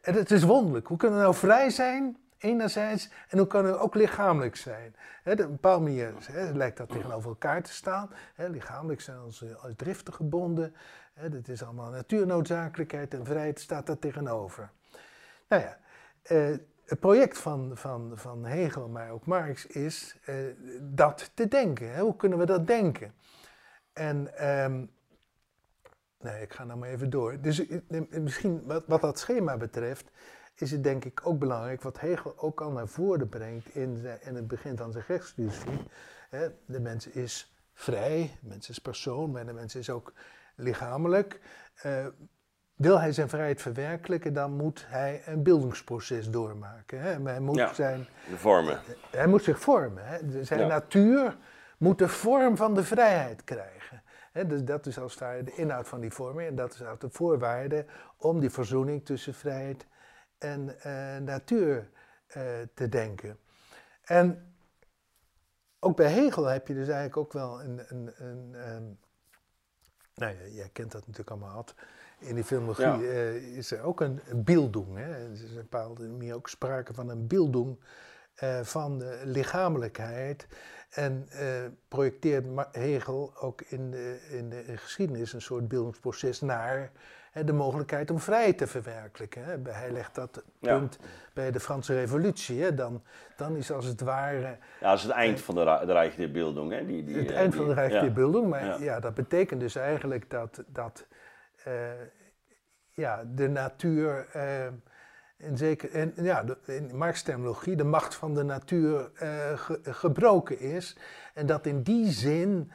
En het is wonderlijk. Hoe kunnen we nou vrij zijn enerzijds, en hoe kan het ook lichamelijk zijn? He, op een bepaalde manier lijkt dat tegenover elkaar te staan. lichamelijk zijn onze als driften gebonden. dat is allemaal natuurnoodzakelijkheid en vrijheid staat daar tegenover. Nou ja, eh, het project van, van, van Hegel, maar ook Marx, is eh, dat te denken. Hoe kunnen we dat denken? En um, nee, ik ga nou maar even door. Dus eh, misschien wat, wat dat schema betreft, is het denk ik ook belangrijk, wat Hegel ook al naar voren brengt in, in het begin van zijn rechtsfilosofie. De mens is vrij, de mens is persoon, maar de mens is ook lichamelijk. Wil hij zijn vrijheid verwerkelijken, dan moet hij een beeldingsproces doormaken. Hè? Hij moet zijn, vormen. Hij moet zich vormen. Hè? Zijn natuur moet de vorm van de vrijheid krijgen. Hè? Dus dat is als het de inhoud van die vorming. En dat is ook de voorwaarde om die verzoening tussen vrijheid en uh, natuur uh, te denken. En ook bij Hegel heb je dus eigenlijk ook wel een. een, een, een nou ja, jij kent dat natuurlijk allemaal in die filmologie uh, is er ook een, een. Hè? Er is een bepaalde manier ook sprake van een beelding uh, van de lichamelijkheid. En uh, projecteert Hegel ook in de, in de geschiedenis een soort beeldingsproces naar de mogelijkheid om vrij te verwerkelijken. Hè? Hij legt dat punt bij de Franse Revolutie. Hè? Dan, dan is als het ware. Ja, dat is het eind van de, de Rijk der Bildung. Hè? Die, die, het eind van de Rijk der Bildung. Maar ja. dat betekent dus eigenlijk dat. dat ja, de natuur, uh, in zeker, en, ja, de, in Marx-terminologie, de macht van de natuur ge, gebroken is. En dat in die zin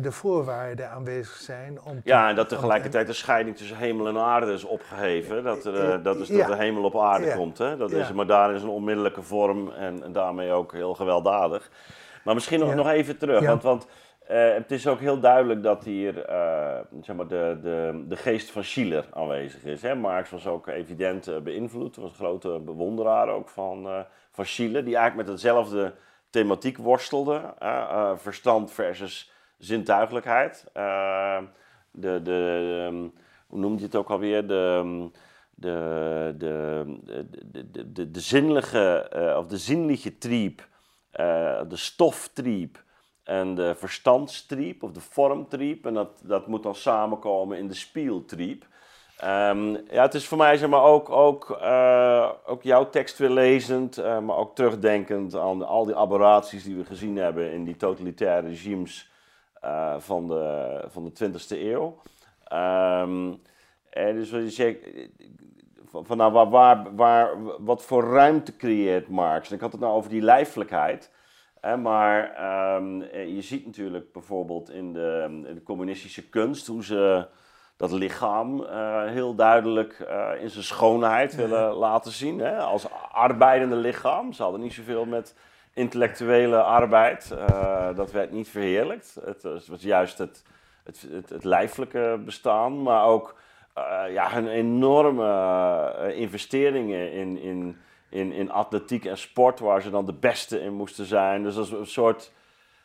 de voorwaarden aanwezig zijn om. ja, en dat tegelijkertijd de scheiding tussen hemel en aarde is opgeheven. Dat, er, dat is dat de hemel op aarde komt. Hè? Dat is, maar daar is een onmiddellijke vorm en, en daarmee ook heel gewelddadig. Maar misschien nog, nog even terug, want, want uh, het is ook heel duidelijk dat hier uh, zeg maar de, de, de geest van Schiller aanwezig is. Hè? Marx was ook evident uh, beïnvloed, was een grote bewonderaar ook van, van Schiller, die eigenlijk met hetzelfde thematiek worstelde. verstand versus zintuigelijkheid. de, de, um, hoe noemt je het ook alweer? De, de, de, de, de, de, de zinnelijke, of de zinnelijke trieb, de stoftrieb en de verstandstriep of de vormtriep. En dat, dat moet dan samenkomen in de spieltriep. Um, ja, het is voor mij zeg maar, ook, ook, uh, ook jouw tekst weer lezend, uh, maar ook terugdenkend aan al die aberraties die we gezien hebben in die totalitaire regimes uh, van, de, van de 20e eeuw. Um, en dus wat je zegt, van, van nou, waar, waar, waar, wat voor ruimte creëert Marx? En ik had het nou over die lijfelijkheid maar ehm, eh, je ziet natuurlijk bijvoorbeeld in de, in de, communistische kunst hoe ze dat lichaam uh, heel duidelijk uh, in zijn schoonheid willen laten zien. Hè? Als arbeidende lichaam. Ze hadden niet zoveel met intellectuele arbeid. Uh, dat werd niet verheerlijkt. Het was, was juist het, het, het, het, lijfelijke bestaan, maar ook ja, hun enorme investeringen in. in in, in atletiek en sport, waar ze dan de beste in moesten zijn. Dus dat is een soort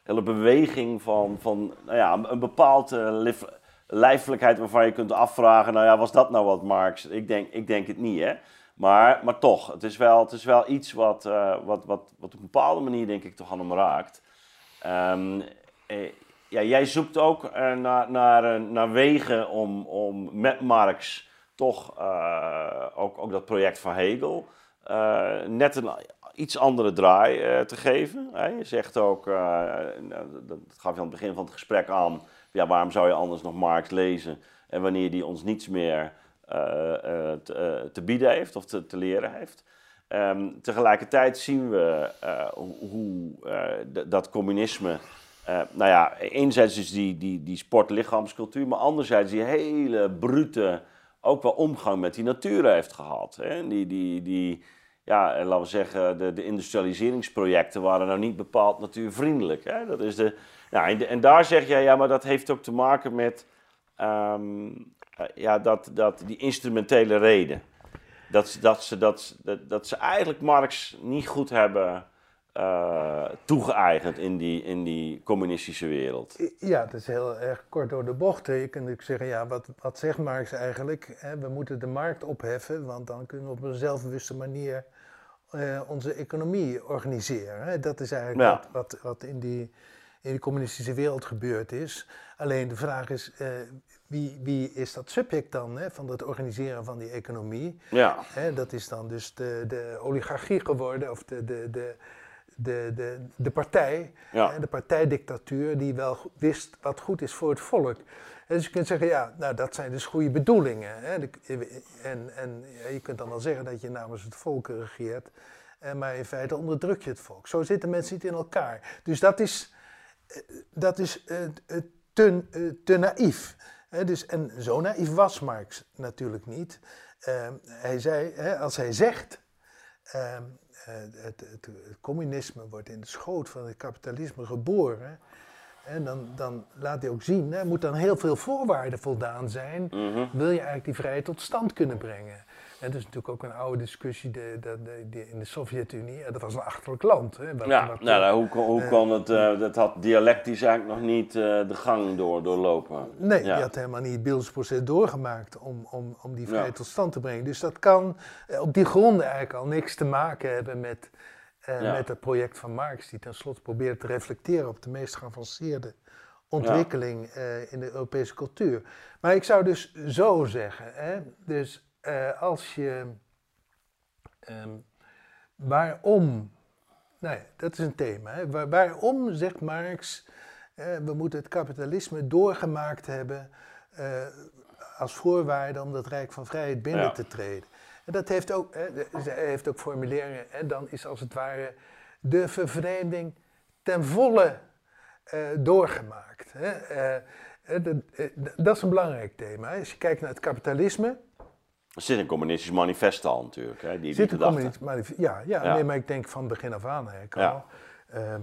hele beweging van, van nou ja, een bepaalde uh, lijfelijkheid waarvan je kunt afvragen, nou ja, was dat nou wat Marx? Ik denk, ik denk het niet, hè. Maar, maar toch, het is wel, het is wel iets wat, uh, wat, wat, wat op een bepaalde manier denk ik toch aan hem raakt. Um, eh, ja, jij zoekt ook naar, naar, naar wegen om, om met Marx toch ook, ook dat project van Hegel uh, net een iets andere draai uh, te geven. Je zegt ook, uh, nou, dat gaf je aan het begin van het gesprek aan, ja, waarom zou je anders nog Marx lezen en wanneer die ons niets meer te, te, bieden heeft of te, te leren heeft. Um, tegelijkertijd zien we hoe dat communisme, nou ja, enerzijds is die, die, die sport-lichaamscultuur, maar anderzijds die hele brute ook wel omgang met die natuur heeft gehad. Hè? Die, die, die, ja, laten we zeggen, de, de industrialiseringsprojecten waren nou niet bepaald natuurvriendelijk. Hè? Dat is de, ja, en, en, daar zeg jij, ja, maar dat heeft ook te maken met um, ja, dat, dat, die instrumentele reden. Dat, dat, ze, dat, dat, dat ze eigenlijk Marx niet goed hebben uh, toegeëigend in die, in die communistische wereld. Ja, dat is heel erg kort door de bocht. Je kunt natuurlijk zeggen, ja, wat, wat zegt Marx eigenlijk? We moeten de markt opheffen, want dan kunnen we op een zelfbewuste manier eh, onze economie organiseren. Hè? Dat is eigenlijk wat, wat, wat in, die, in die communistische wereld gebeurd is. Alleen de vraag is, eh, wie, wie is dat subject dan hè, van het organiseren van die economie? Ja. Hè, dat is dan dus de, de oligarchie geworden, of de, de, de, de, de, de partij, Ja. de partijdictatuur, die wel wist wat goed is voor het volk. Dus je kunt zeggen, ja, nou dat zijn dus goede bedoelingen. Hè. De- en en je kunt dan wel zeggen dat je namens het volk regeert, eh, maar in feite onderdruk je het volk. Zo zitten mensen niet in elkaar. Dus dat is, eh, dat is eh, eh, te, eh, te naïef. Dus, en zo naïef was Marx natuurlijk niet. Ehm, hij zei, als hij zegt, eh, het, het, het communisme wordt in de schoot van het kapitalisme geboren. En dan, dan laat hij ook zien, er moet dan heel veel voorwaarden voldaan zijn. Mhm. Wil je eigenlijk die vrijheid tot stand kunnen brengen? En dat is natuurlijk ook een oude discussie de, de, in de Sovjet-Unie. Dat was een achterlijk land. Hè, wat- Ja, wat- nou, nou, hoe, kon- hoe eh, kon het, eh, dat had dialectisch eigenlijk nog niet eh, de gang door, doorlopen. Nee, ja. die had helemaal niet het beeldproces doorgemaakt om, om, om die vrijheid Ja. tot stand te brengen. Dus dat kan eh, op die gronden eigenlijk al niks te maken hebben met, eh, Ja. met het project van Marx, die tenslotte probeerde te reflecteren op de meest geavanceerde ontwikkeling eh, in de Europese cultuur. Maar ik zou dus zo zeggen, hè, dus eh, als je, ehm, waarom, nou ja, dat is een thema, hè, Waar- waarom zegt Marx, eh, we moeten het kapitalisme doorgemaakt hebben als voorwaarde om dat Rijk van Vrijheid binnen Ja. te treden. En dat heeft ook, hè, zij heeft ook formuleringen, hè, dan is als het ware de vervreemding ten volle eh, doorgemaakt. Hè. Eh, eh, dat- dat is een belangrijk thema. hè. Als je kijkt naar het kapitalisme, Er zit een communistisch manifest al natuurlijk, hè, die, die zit een gedachte. communistisch manif- Ja, ja, Ja. Nee, maar ik denk van begin af aan Ja. al. Ehm, Nou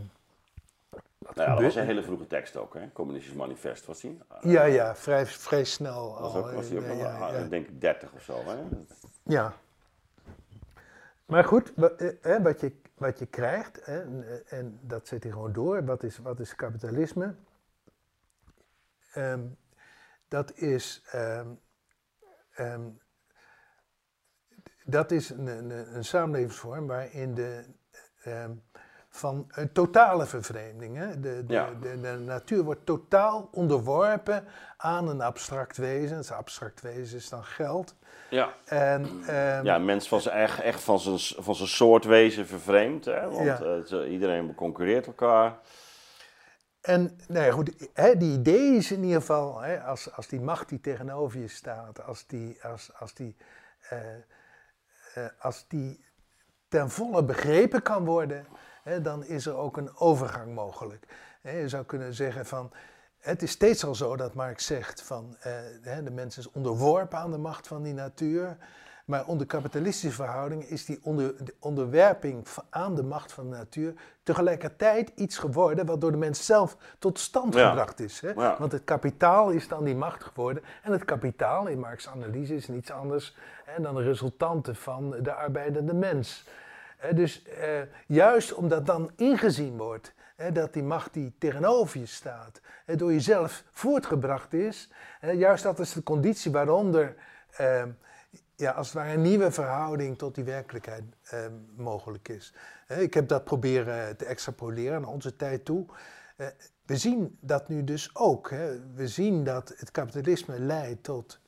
ja, dat gebeurt- was een hele vroege tekst ook, hè? Communistisch manifest was die. ja, ja, vrij, vrij snel Was, al. ook, was die ook ja, ah, ja. denk ik 30 of zo, hè? Ja. Maar goed, eh, wat, je, wat je krijgt, en, eh, en dat zet hij gewoon door, wat is, wat is kapitalisme? Ehm, dat is, ehm, ehm, dat is een, een, een samenlevingsvorm waarin de, van een totale vervreemding, hè? De, de, Ja. de, de natuur wordt totaal onderworpen aan een abstract wezen. Het abstract wezen is dan geld. Ja. En, ehm, Ja, een mens van zijn, echt, echt van, zijn, van zijn soort wezen vervreemd, hè? Want Ja. eh, zo- iedereen concurreert elkaar. En nou ja, goed, hè, die idee is in ieder geval, hè, als, als die macht die tegenover je staat, als die, als, als die, eh, eh, als die ten volle begrepen kan worden, hè, dan is er ook een overgang mogelijk. Je zou kunnen zeggen van, het is steeds al zo dat Marx zegt van, eh, de mens is onderworpen aan de macht van die natuur. Maar onder kapitalistische verhoudingen is die onder, de onderwerping aan de macht van de natuur tegelijkertijd iets geworden wat door de mens zelf tot stand Ja. gebracht is. Hè? Ja. Want het kapitaal is dan die macht geworden. En het kapitaal in Marx' analyse is niets anders hè, dan de resultanten van de arbeidende mens. Dus eh, juist omdat dan ingezien wordt dat die macht die tegenover je staat, door jezelf voortgebracht is, juist dat is de conditie waaronder eh, ja, als het ware een nieuwe verhouding tot die werkelijkheid eh, mogelijk is. Ik heb dat proberen te extrapoleren naar onze tijd toe. Eh, we zien dat nu dus ook. Hè. We zien dat het kapitalisme leidt tot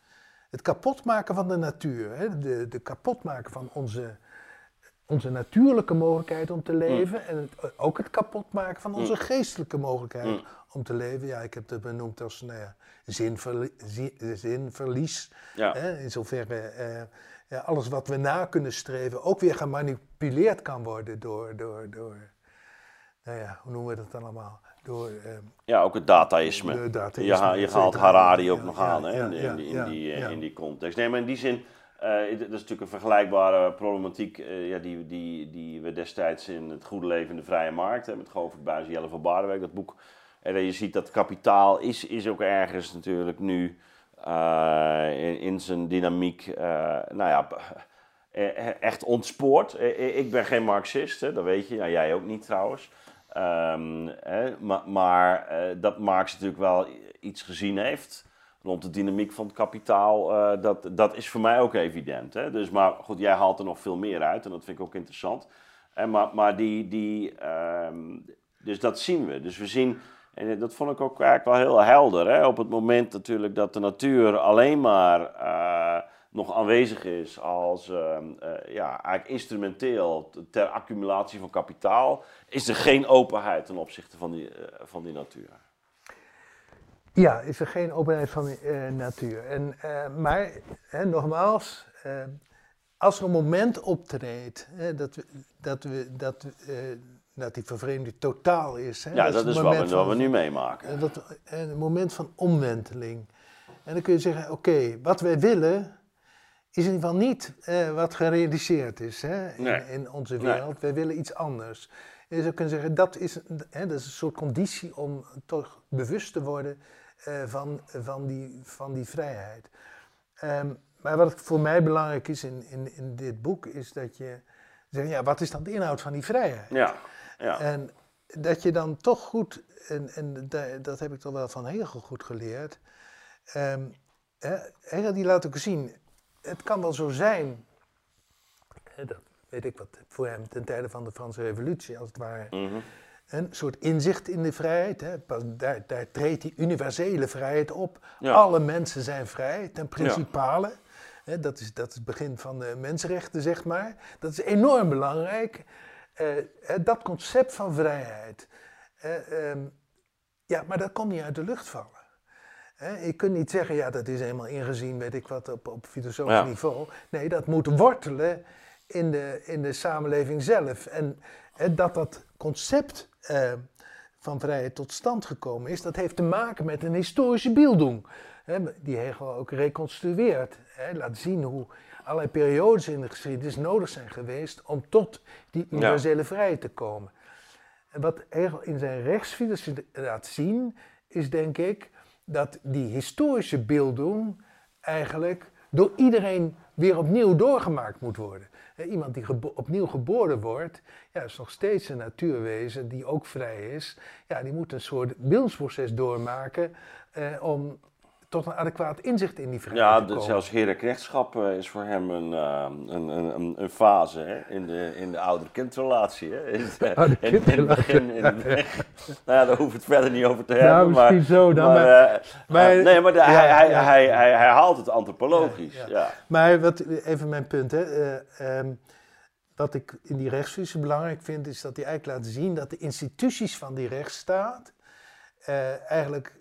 het kapotmaken van de natuur. Hè. De, de kapotmaken van onze, onze natuurlijke mogelijkheid om te leven. En het, ook het kapotmaken van onze geestelijke mogelijkheid Mm. om te leven. Ja, ik heb het benoemd als nou ja, zinverli- zi- zinverlies. Ja. Hè, in zoverre eh, ja, alles wat we na kunnen streven ook weer gemanipuleerd kan worden door, door, door nou ja, hoe noemen we dat dan allemaal? Door, eh, Ja, ook het dataïsme. De dataïsme, je, je haalt. Harari ook nog aan hè, in, die, in, ja, die, eh, in die context. Nee, maar in die zin, eh, dat is natuurlijk een vergelijkbare problematiek eh, ja, die, die, die we destijds in Het Goede Leven in de Vrije Markt, hè, met Govert Buijs Jelle van Baardenwijk, dat boek. En je ziet dat kapitaal is, is ook ergens natuurlijk nu eh, in, in zijn dynamiek, nou ja, echt ontspoord. Ik ben geen Marxist, hè, dat weet je. Ja, jij ook niet trouwens. Ehm, hè, maar maar dat Marx natuurlijk wel iets gezien heeft rond de dynamiek van het kapitaal, uh, dat, dat is voor mij ook evident. Hè? Dus, maar goed, jij haalt er nog veel meer uit en dat vind ik ook interessant. En maar, maar die, die, um, dus dat zien we. Dus we zien, en dat vond ik ook eigenlijk wel heel helder. Hè? Op het moment natuurlijk dat de natuur alleen maar uh, nog aanwezig is als uh, uh, ja, eigenlijk instrumenteel ter accumulatie van kapitaal, is er geen openheid ten opzichte van die, van die natuur. Ja, is er geen openheid van uh, natuur. En, uh, maar hè, nogmaals, uh, als er een moment optreedt hè, dat, we, dat, we, dat, dat die vervreemding totaal is. Hè, ja, dat, dat is, wat we, wat we, nu meemaken. Dat, een moment van omwenteling. En dan kun je zeggen, oké, okay, wat wij willen is in ieder geval niet wat gerealiseerd is hè, in, nee. in, onze wereld. Nee. Wij willen iets anders. En je zou kunnen zeggen, dat is, hè, dat is een soort conditie om toch bewust te worden uh, van, van, die, van die vrijheid. Um, maar wat voor mij belangrijk is in, in, in dit boek, is dat je zegt, ja, wat is dan de inhoud van die vrijheid? Ja, ja. En dat je dan toch goed, en, en dat heb ik toch wel van Hegel goed geleerd, um, Hegel die laat ook zien, het kan wel zo zijn, dat weet ik wat, voor hem ten tijde van de Franse revolutie als het ware, mm -hmm een soort inzicht in de vrijheid. Hè. Daar, daar treedt die universele vrijheid op. Alle mensen zijn vrij, ten principale. Ja. dat, is, dat is het begin van de mensenrechten, zeg maar. Dat is enorm belangrijk. Uh, dat concept van vrijheid. Um, ja, maar dat komt niet uit de lucht vallen. Je kunt niet zeggen, ja, dat is helemaal ingezien, weet ik wat, op, op filosofisch ja. niveau. Nee, dat moet wortelen in de, in de samenleving zelf. En, en dat dat concept uh, van vrijheid tot stand gekomen is, dat heeft te maken met een historische beelding. Die Hegel ook reconstrueert. Hè, laat zien hoe allerlei periodes in de geschiedenis nodig zijn geweest om tot die universele ja. vrijheid te komen. En wat Hegel in zijn rechtsfilosofie laat zien, is denk ik dat die historische beelding eigenlijk door iedereen weer opnieuw doorgemaakt moet worden. Iemand die opnieuw geboren wordt, ja, is nog steeds een natuurwezen die ook vrij is. Ja, die moet een soort beeldsproces doormaken eh, om tot een adequaat inzicht in die vrijheid ja, te komen. zelfs uh, is voor hem een, uh, een, een, een, fase hè? in de, in de ouder-kindrelatie. Hè? In, oude in, in, het begin. In het begin. nou ja, daar hoeven we het verder niet over te hebben. Nou, misschien maar, zo. Dan maar, maar, maar, nee, maar de, ja, hij, hij, ja. hij, hij, hij haalt het antropologisch. Ja. Maar wat, even mijn punt. Hè. Uh, um, wat ik in die rechtsvisie belangrijk vind, is dat hij eigenlijk laat zien dat de instituties van die rechtsstaat eigenlijk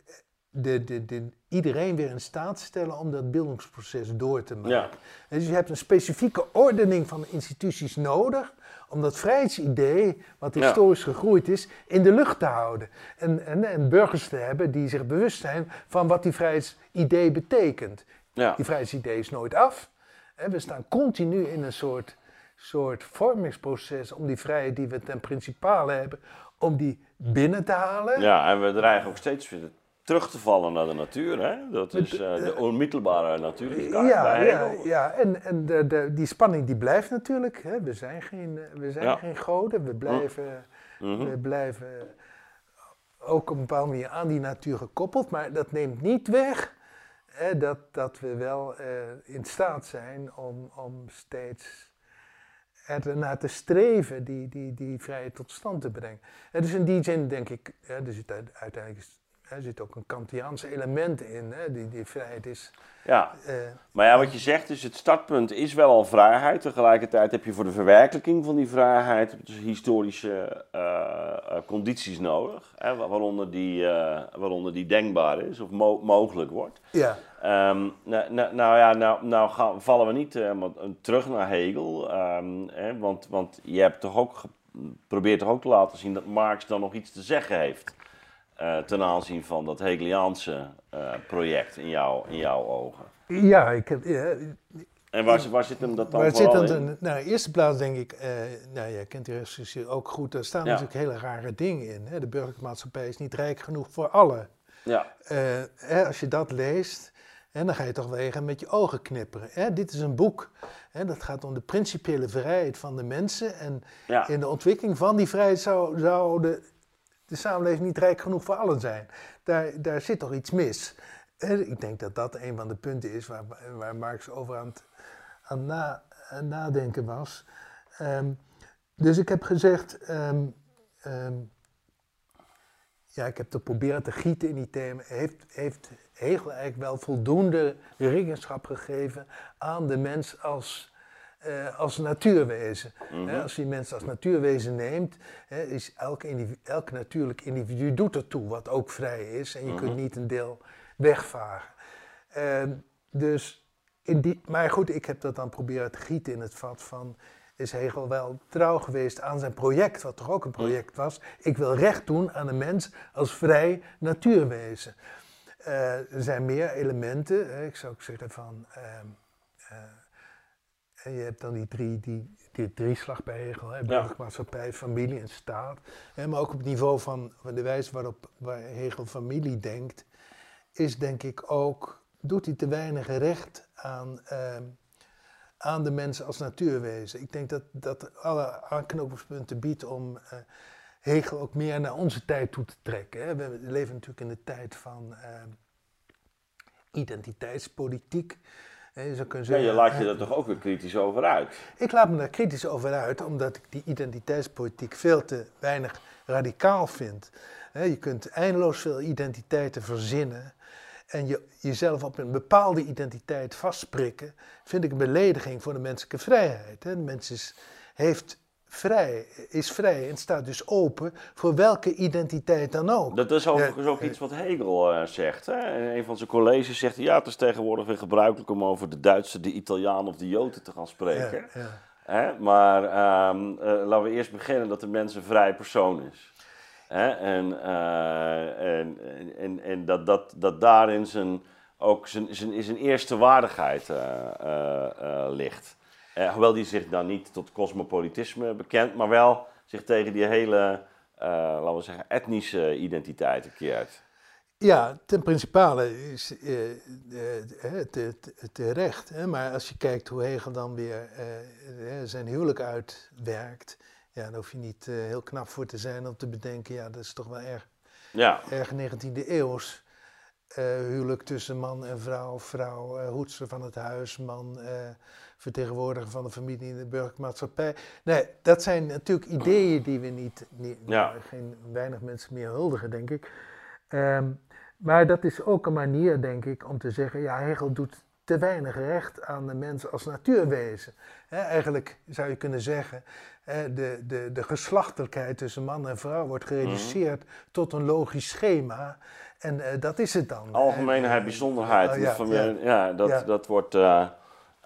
de, de, de, iedereen weer in staat stellen om dat beeldingsproces door te maken. Ja. Dus je hebt een specifieke ordening van instituties nodig om dat vrijheidsidee, wat historisch ja. gegroeid is, in de lucht te houden. En, en, en, burgers te hebben die zich bewust zijn van wat die vrijheidsidee betekent. Ja. Die vrijheidsidee is nooit af. We staan continu in een soort soort vormingsproces om die vrijheid die we ten principale hebben, om die binnen te halen. Ja, en we dreigen ook steeds weer terug te vallen naar de natuur. Hè? Dat is uh, de onmittelbare natuur. Ja, ja, ja, en, en de, de, die spanning die blijft natuurlijk. Hè? We zijn geen, we zijn ja. geen goden, we blijven, mm -hmm. we blijven ook op een bepaalde manier aan die natuur gekoppeld, maar dat neemt niet weg hè, dat, dat we wel in staat zijn om, om steeds ernaar te streven die, die, die vrijheid tot stand te brengen. En dus in die zin denk ik, er zit uiteindelijk er zit ook een Kantiaanse element in, hè, die, die vrijheid is. Ja, uh, maar ja, wat je zegt is, het startpunt is wel al vrijheid. Tegelijkertijd heb je voor de verwerkelijking van die vrijheid dus historische uh, uh, condities nodig. Hè, waaronder, die, waaronder die denkbaar is of mo mogelijk wordt. Ja. Um, nou, nou, nou, ja, nou, nou gaan, vallen we niet terug naar Hegel. Um, hè, want, want je hebt toch ook probeert toch ook te laten zien dat Marx dan nog iets te zeggen heeft. Uh, ten aanzien van dat Hegeliaanse uh, project in, jou, in jouw ogen? Ja, ik heb. En waar, waar zit hem dat dan waar zit in? in? Nou, in de eerste plaats denk ik, uh, nou jij kent die rechtsstructuur ook goed, daar staan ja. natuurlijk hele rare dingen in. Hè? De burgerlijke maatschappij is niet rijk genoeg voor allen. Ja. Hè, als je dat leest, hè, dan ga je toch wel even met je ogen knipperen. Hè? Dit is een boek, hè, dat gaat om de principiële vrijheid van de mensen. En ja. in de ontwikkeling van die vrijheid zou, zou de samenleving niet rijk genoeg voor allen zijn. Daar, daar zit toch iets mis. ik denk dat dat een van de punten is waar, waar Marx over aan het, aan na, nadenken was. Ehm, dus ik heb gezegd, ehm, ehm, ja, ik heb te proberen te gieten in die thema. Heeft, heeft Hegel eigenlijk wel voldoende rekenschap gegeven aan de mens als, uh, als natuurwezen? Mhm. als je mensen als natuurwezen neemt, is elk, elk natuurlijk individu doet ertoe, wat ook vrij is. En je kunt Mhm. niet een deel wegvagen. Ehm, dus in die, maar goed, ik heb dat dan proberen te gieten in het vat van is Hegel wel trouw geweest aan zijn project, wat toch ook een project was. Ik wil recht doen aan de mens als vrij natuurwezen. Eh, er zijn meer elementen, hè, ik zou ook zeggen van. ehm, je hebt dan die drie, die, die drieslag bij Hegel, hè, burgermaatschappij, familie en staat. Hè, maar ook op het niveau van, van de wijze waarop waar Hegel familie denkt, is denk ik ook, doet hij te weinig recht aan, ehm, aan de mensen als natuurwezen. Ik denk dat dat alle aanknopingspunten biedt om eh, Hegel ook meer naar onze tijd toe te trekken. Hè. We leven natuurlijk in de tijd van ehm, identiteitspolitiek. Hè, Je, zou kunnen Ja, je laat je er toch ook weer kritisch over uit. ik laat me daar kritisch over uit, omdat ik die identiteitspolitiek veel te weinig radicaal vind. Je kunt eindeloos veel identiteiten verzinnen. En je, jezelf op een bepaalde identiteit vastprikken, vind ik een belediging voor de menselijke vrijheid. De mens is, heeft vrij, is vrij en staat dus open voor welke identiteit dan ook. Dat is overigens Ja, ook iets wat Hegel eh, zegt. Hè? In een van zijn colleges zegt hij, ja, het is tegenwoordig weer gebruikelijk om over de Duitser, de Italiaan of de Joden te gaan spreken. Ja, ja. Hè? Maar ehm, eh, laten we eerst beginnen dat de mens een vrij persoon is. Hè? En, eh, en, en, en dat, dat, dat daarin zijn, ook zijn, zijn, zijn eerste waardigheid ligt. Eh, hoewel die zich dan niet tot cosmopolitisme bekent, maar wel zich tegen die hele, eh, laten we zeggen, etnische identiteiten keert. Ja, ten principale is eh, te- te- terecht. Hè? Maar als je kijkt hoe Hegel dan weer zijn huwelijk uitwerkt, ja, dan hoef je niet heel knap voor te zijn om te bedenken, ja, dat is toch wel erg, Ja, erg 19e eeuws. huwelijk tussen man en vrouw, vrouw, eh, hoedster van het huis, man, vertegenwoordiger van de familie in de burgermaatschappij. Nee, dat zijn natuurlijk ideeën die we niet, niet Ja. geen weinig mensen meer huldigen, denk ik. Ehm, maar dat is ook een manier, denk ik, om te zeggen, ja, Hegel doet te weinig recht aan de mens als natuurwezen. Eigenlijk zou je kunnen zeggen, de, de, de geslachtelijkheid tussen man en vrouw wordt gereduceerd tot een logisch schema. En eh, dat is het dan. algemeenheid, En, bijzonderheid. oh, en ja, dat, dat wordt. eh,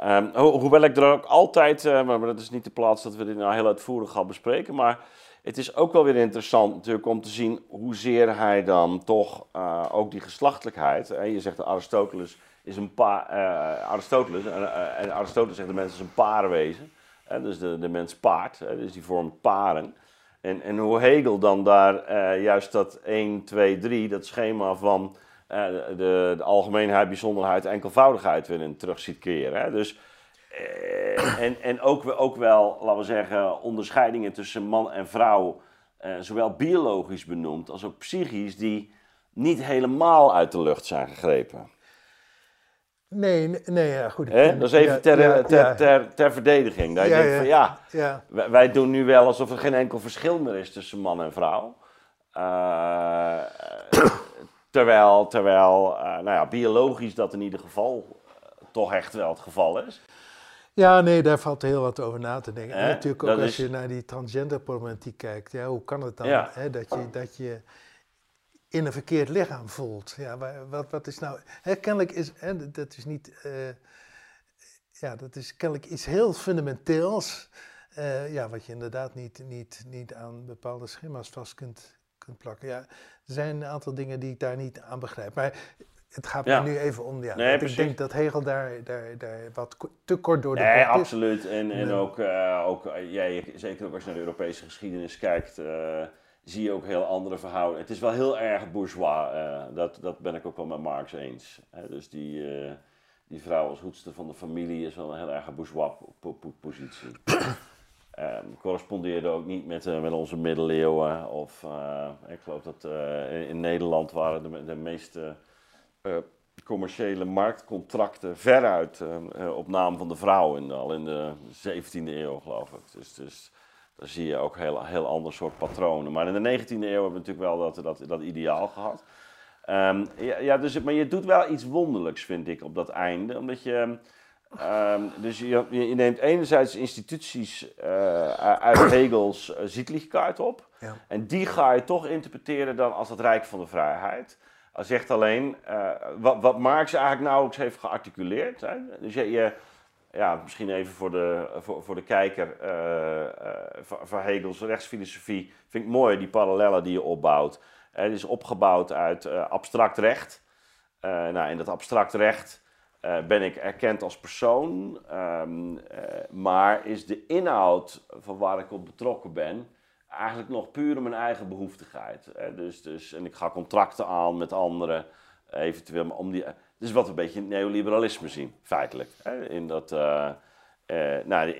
ehm, ho- hoewel ik er ook altijd, eh, maar dat is niet de plaats dat we dit nou heel uitvoerig gaan bespreken, maar het is ook wel weer interessant natuurlijk om te zien hoezeer hij dan toch eh, ook die geslachtelijkheid. Je zegt Aristoteles is een paar. eh, Aristoteles, en, Aristoteles zegt de mens is een paarwezen. Hè, dus de, de mens paard, dus die vormt paren. En, en hoe Hegel dan daar juist dat 1, 2, 3, dat schema van eh, de, de algemeenheid, bijzonderheid, enkelvoudigheid weer in terug ziet keren. Hè? Dus, eh, en en ook, ook wel, laten we zeggen, onderscheidingen tussen man en vrouw, eh, zowel biologisch benoemd als ook psychisch, die niet helemaal uit de lucht zijn gegrepen. Nee, nee, ja, goed. Dat is even ja, ter, ja, ter, ter, ter verdediging. Dat je denkt van ja, ja. wij, wij doen nu wel alsof er geen enkel verschil meer is tussen man en vrouw. Eh, terwijl, terwijl eh, nou ja, biologisch dat in ieder geval eh, toch echt wel het geval is. Ja, nee, daar valt heel wat over na te denken. En natuurlijk ook als is- je naar die transgenderproblematiek kijkt. Ja, hoe kan het dan Ja. hè, dat, je, dat je in een verkeerd lichaam voelt? Ja, wa- wat, wat is nou... Hè, kennelijk is... Hè, dat is niet... eh, ja, dat is kennelijk iets heel fundamenteels. ja, wat je inderdaad niet, niet, niet aan bepaalde schema's vast kunt, kunt plakken. Ja, er zijn een aantal dingen die ik daar niet aan begrijp. Maar het gaat Ja. me nu even om... Ja, Nee, ik denk dat Hegel daar, daar, daar wat te kort door de Nee, bocht is. absoluut. En, en Nee. ook, eh, ook eh, jij, zeker ook als je naar de Europese geschiedenis kijkt, eh, zie je ook heel andere verhoudingen. Het is wel heel erg bourgeois. dat, dat ben ik ook wel met Marx eens. Dus die, die vrouw als hoedster van de familie is wel een heel erg bourgeois po- po- positie. Ehm, correspondeerde ook niet met, eh, met onze middeleeuwen. Of, eh, ik geloof dat eh, in, Nederland waren de, de meeste commerciële marktcontracten veruit op naam van de vrouw, in, al in de 17e eeuw geloof ik. Dus, dus daar zie je ook heel, heel ander soort patronen. Maar in de 19e eeuw hebben we natuurlijk wel dat, dat, dat ideaal gehad. Um, ja, ja, dus, maar je doet wel iets wonderlijks, vind ik, op dat einde. Omdat je... Um, dus je, je, neemt enerzijds instituties uh, uit Hegels uh, Zietligkaart op. Ja. En die ga je toch interpreteren dan als het Rijk van de Vrijheid. Hij zegt alleen, uh, wat, wat Marx eigenlijk nauwelijks heeft gearticuleerd. Hè? Dus je, je, ja, misschien even voor de, voor, voor de kijker van, van Hegels rechtsfilosofie. Vind ik mooi, die parallellen die je opbouwt. Het is opgebouwd uit abstract recht. nou, in dat abstract recht uh, ben ik erkend als persoon, um, uh, maar is de inhoud van waar ik op betrokken ben eigenlijk nog puur mijn eigen behoeftigheid. Dus, dus, en ik ga contracten aan met anderen, eventueel om die. Dus wat we een beetje neoliberalisme zien, feitelijk. In dat, nou,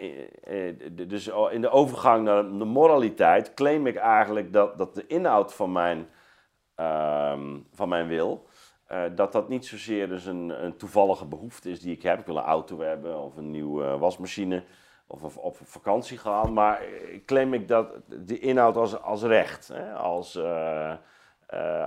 dus in de overgang naar de moraliteit claim ik eigenlijk dat, dat de inhoud van mijn, ehm, van mijn wil uh, dat dat niet zozeer dus een, een, toevallige behoefte is die ik heb. Ik wil een auto hebben of een nieuwe wasmachine of, op vakantie gaan. Maar claim ik dat de inhoud als, als recht, hè? Als, uh,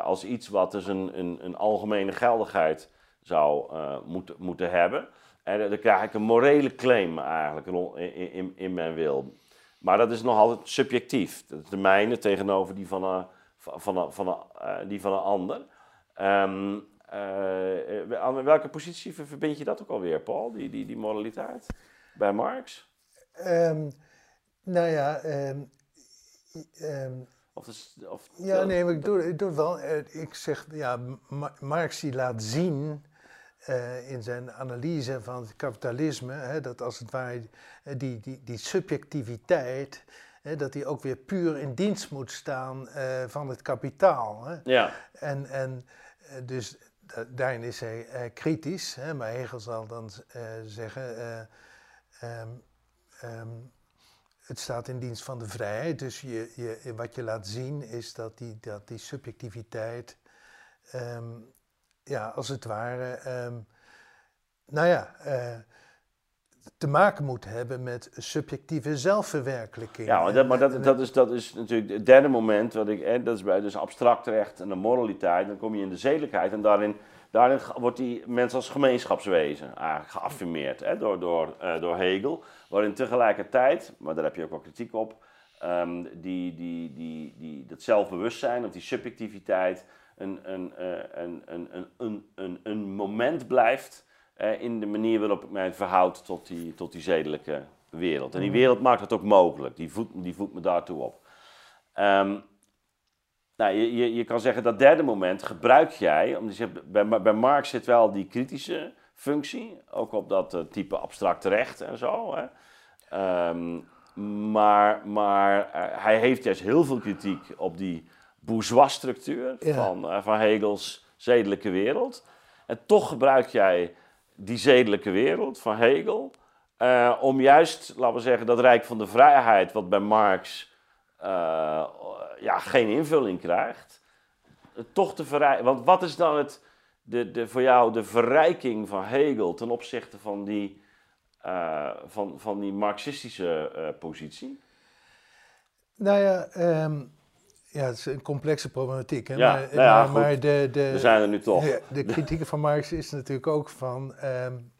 als iets wat dus een, een, een algemene geldigheid zou moeten, moeten hebben. En dan krijg ik een morele claim eigenlijk in, in, mijn wil. Maar dat is nog altijd subjectief. De mijne tegenover die van, een, van, een, van, die van een ander. Um, uh, aan welke positie verbind je dat ook alweer, Paul, die, die, die moraliteit? Bij Marx? Um, nou ja, um, of, is, of ja, nee, maar ik doe, ik doe het wel. Eh, ik zeg, ja, Marx die laat zien uh, in zijn analyse van het kapitalisme, hè, dat als het ware die, die, die subjectiviteit, hè, dat die ook weer puur in dienst moet staan uh, van het kapitaal. Hè. Ja. En, en dus daarin is hij uh, kritisch, hè, maar Hegel zal dan uh, zeggen, uh, um, um, het staat in dienst van de vrijheid. Dus je, je, wat je laat zien is dat die, dat die subjectiviteit, um, ja, als het ware, nou ja, te maken moet hebben met subjectieve zelfverwerkelijking. Ja, maar dat, dat, is, dat is natuurlijk het derde moment, wat ik, dat is bij dus abstract recht en de moraliteit, dan kom je in de zedelijkheid en daarin, daarin wordt die mens als gemeenschapswezen eigenlijk geaffirmeerd hè, door, door, uh, door Hegel, waarin tegelijkertijd, maar daar heb je ook wel kritiek op, um, die, die, die, die, dat zelfbewustzijn of die subjectiviteit een, een, uh, een, een, een, een, een, een moment blijft uh, in de manier waarop ik mij verhoud tot die, tot die zedelijke wereld. En die mhm. wereld maakt het ook mogelijk, die voedt, die voedt me daartoe op. Um, nou, je, je, je kan zeggen dat derde moment gebruik jij, omdat je, bij, bij Marx zit wel die kritische functie, ook op dat uh, type abstract recht en zo. Hè. Um, maar maar uh, hij heeft juist heel veel kritiek op die bourgeois-structuur ja. van, van Hegels zedelijke wereld. En toch gebruik jij die zedelijke wereld van Hegel. Uh, om juist, laten we zeggen, dat rijk van de vrijheid, wat bij Marx uh, ja, geen invulling krijgt, toch te verrijken. Want wat is dan het, de, de, voor jou de verrijking van Hegel ten opzichte van die, uh, van, van die marxistische positie? Nou ja, um, ja, het is een complexe problematiek. Hè? Ja, maar, nou ja, maar, maar de, de, we zijn er nu toch. De, *laughs* kritiek van Marx is natuurlijk ook van... Um,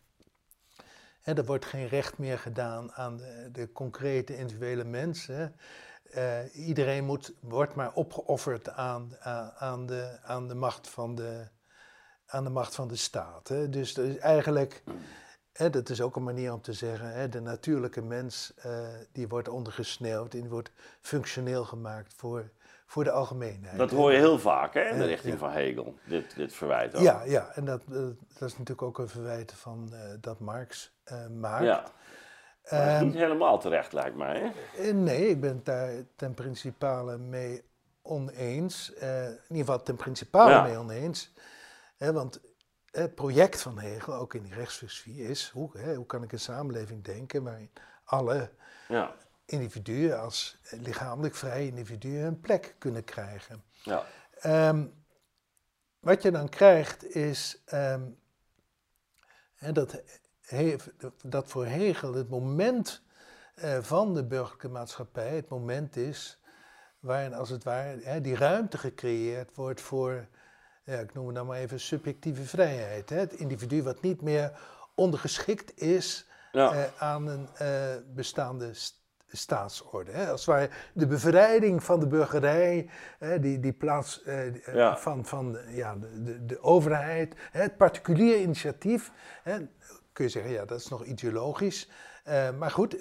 hè, er wordt geen recht meer gedaan aan de, de concrete individuele mensen. Uh, iedereen moet, wordt maar opgeofferd aan, aan, aan, de, aan, de macht van de, aan de macht van de staat. Hè? Dus dat is eigenlijk... Hè, dat is ook een manier om te zeggen, hè, de natuurlijke mens uh, die wordt ondergesneeuwd en die wordt functioneel gemaakt voor voor de algemeenheid. Dat hoor je heel vaak hè, in de richting van Hegel, dit, dit verwijt ook. Ja, ja en dat, uh, dat is natuurlijk ook een verwijt van, uh, dat Marx uh, maakt. Ja. Maar dat is niet helemaal terecht, lijkt mij. Hè? nee, ik ben het daar ten principale mee oneens. in ieder geval ten principale ja. mee oneens. want het project van Hegel, ook in die rechtsfilosofie, is hoe, hè, hoe kan ik een samenleving denken waarin alle ja individuen als lichamelijk vrije individuen een plek kunnen krijgen. Ja. Um, wat je dan krijgt is um, En dat, dat voor Hegel het moment uh, van de burgerlijke maatschappij het moment is waarin als het ware hè, die ruimte gecreëerd wordt voor, ja, ik noem het nou maar even subjectieve vrijheid. Hè? Het individu wat niet meer ondergeschikt is ja. uh, aan een uh, bestaande st staatsorde. Hè? Als het ware de bevrijding van de burgerij, hè, die, die plaats uh, ja. van, van ja, de, de overheid, hè, het particulier initiatief. Hè? Kun je zeggen, ja, dat is nog ideologisch. Uh, maar goed.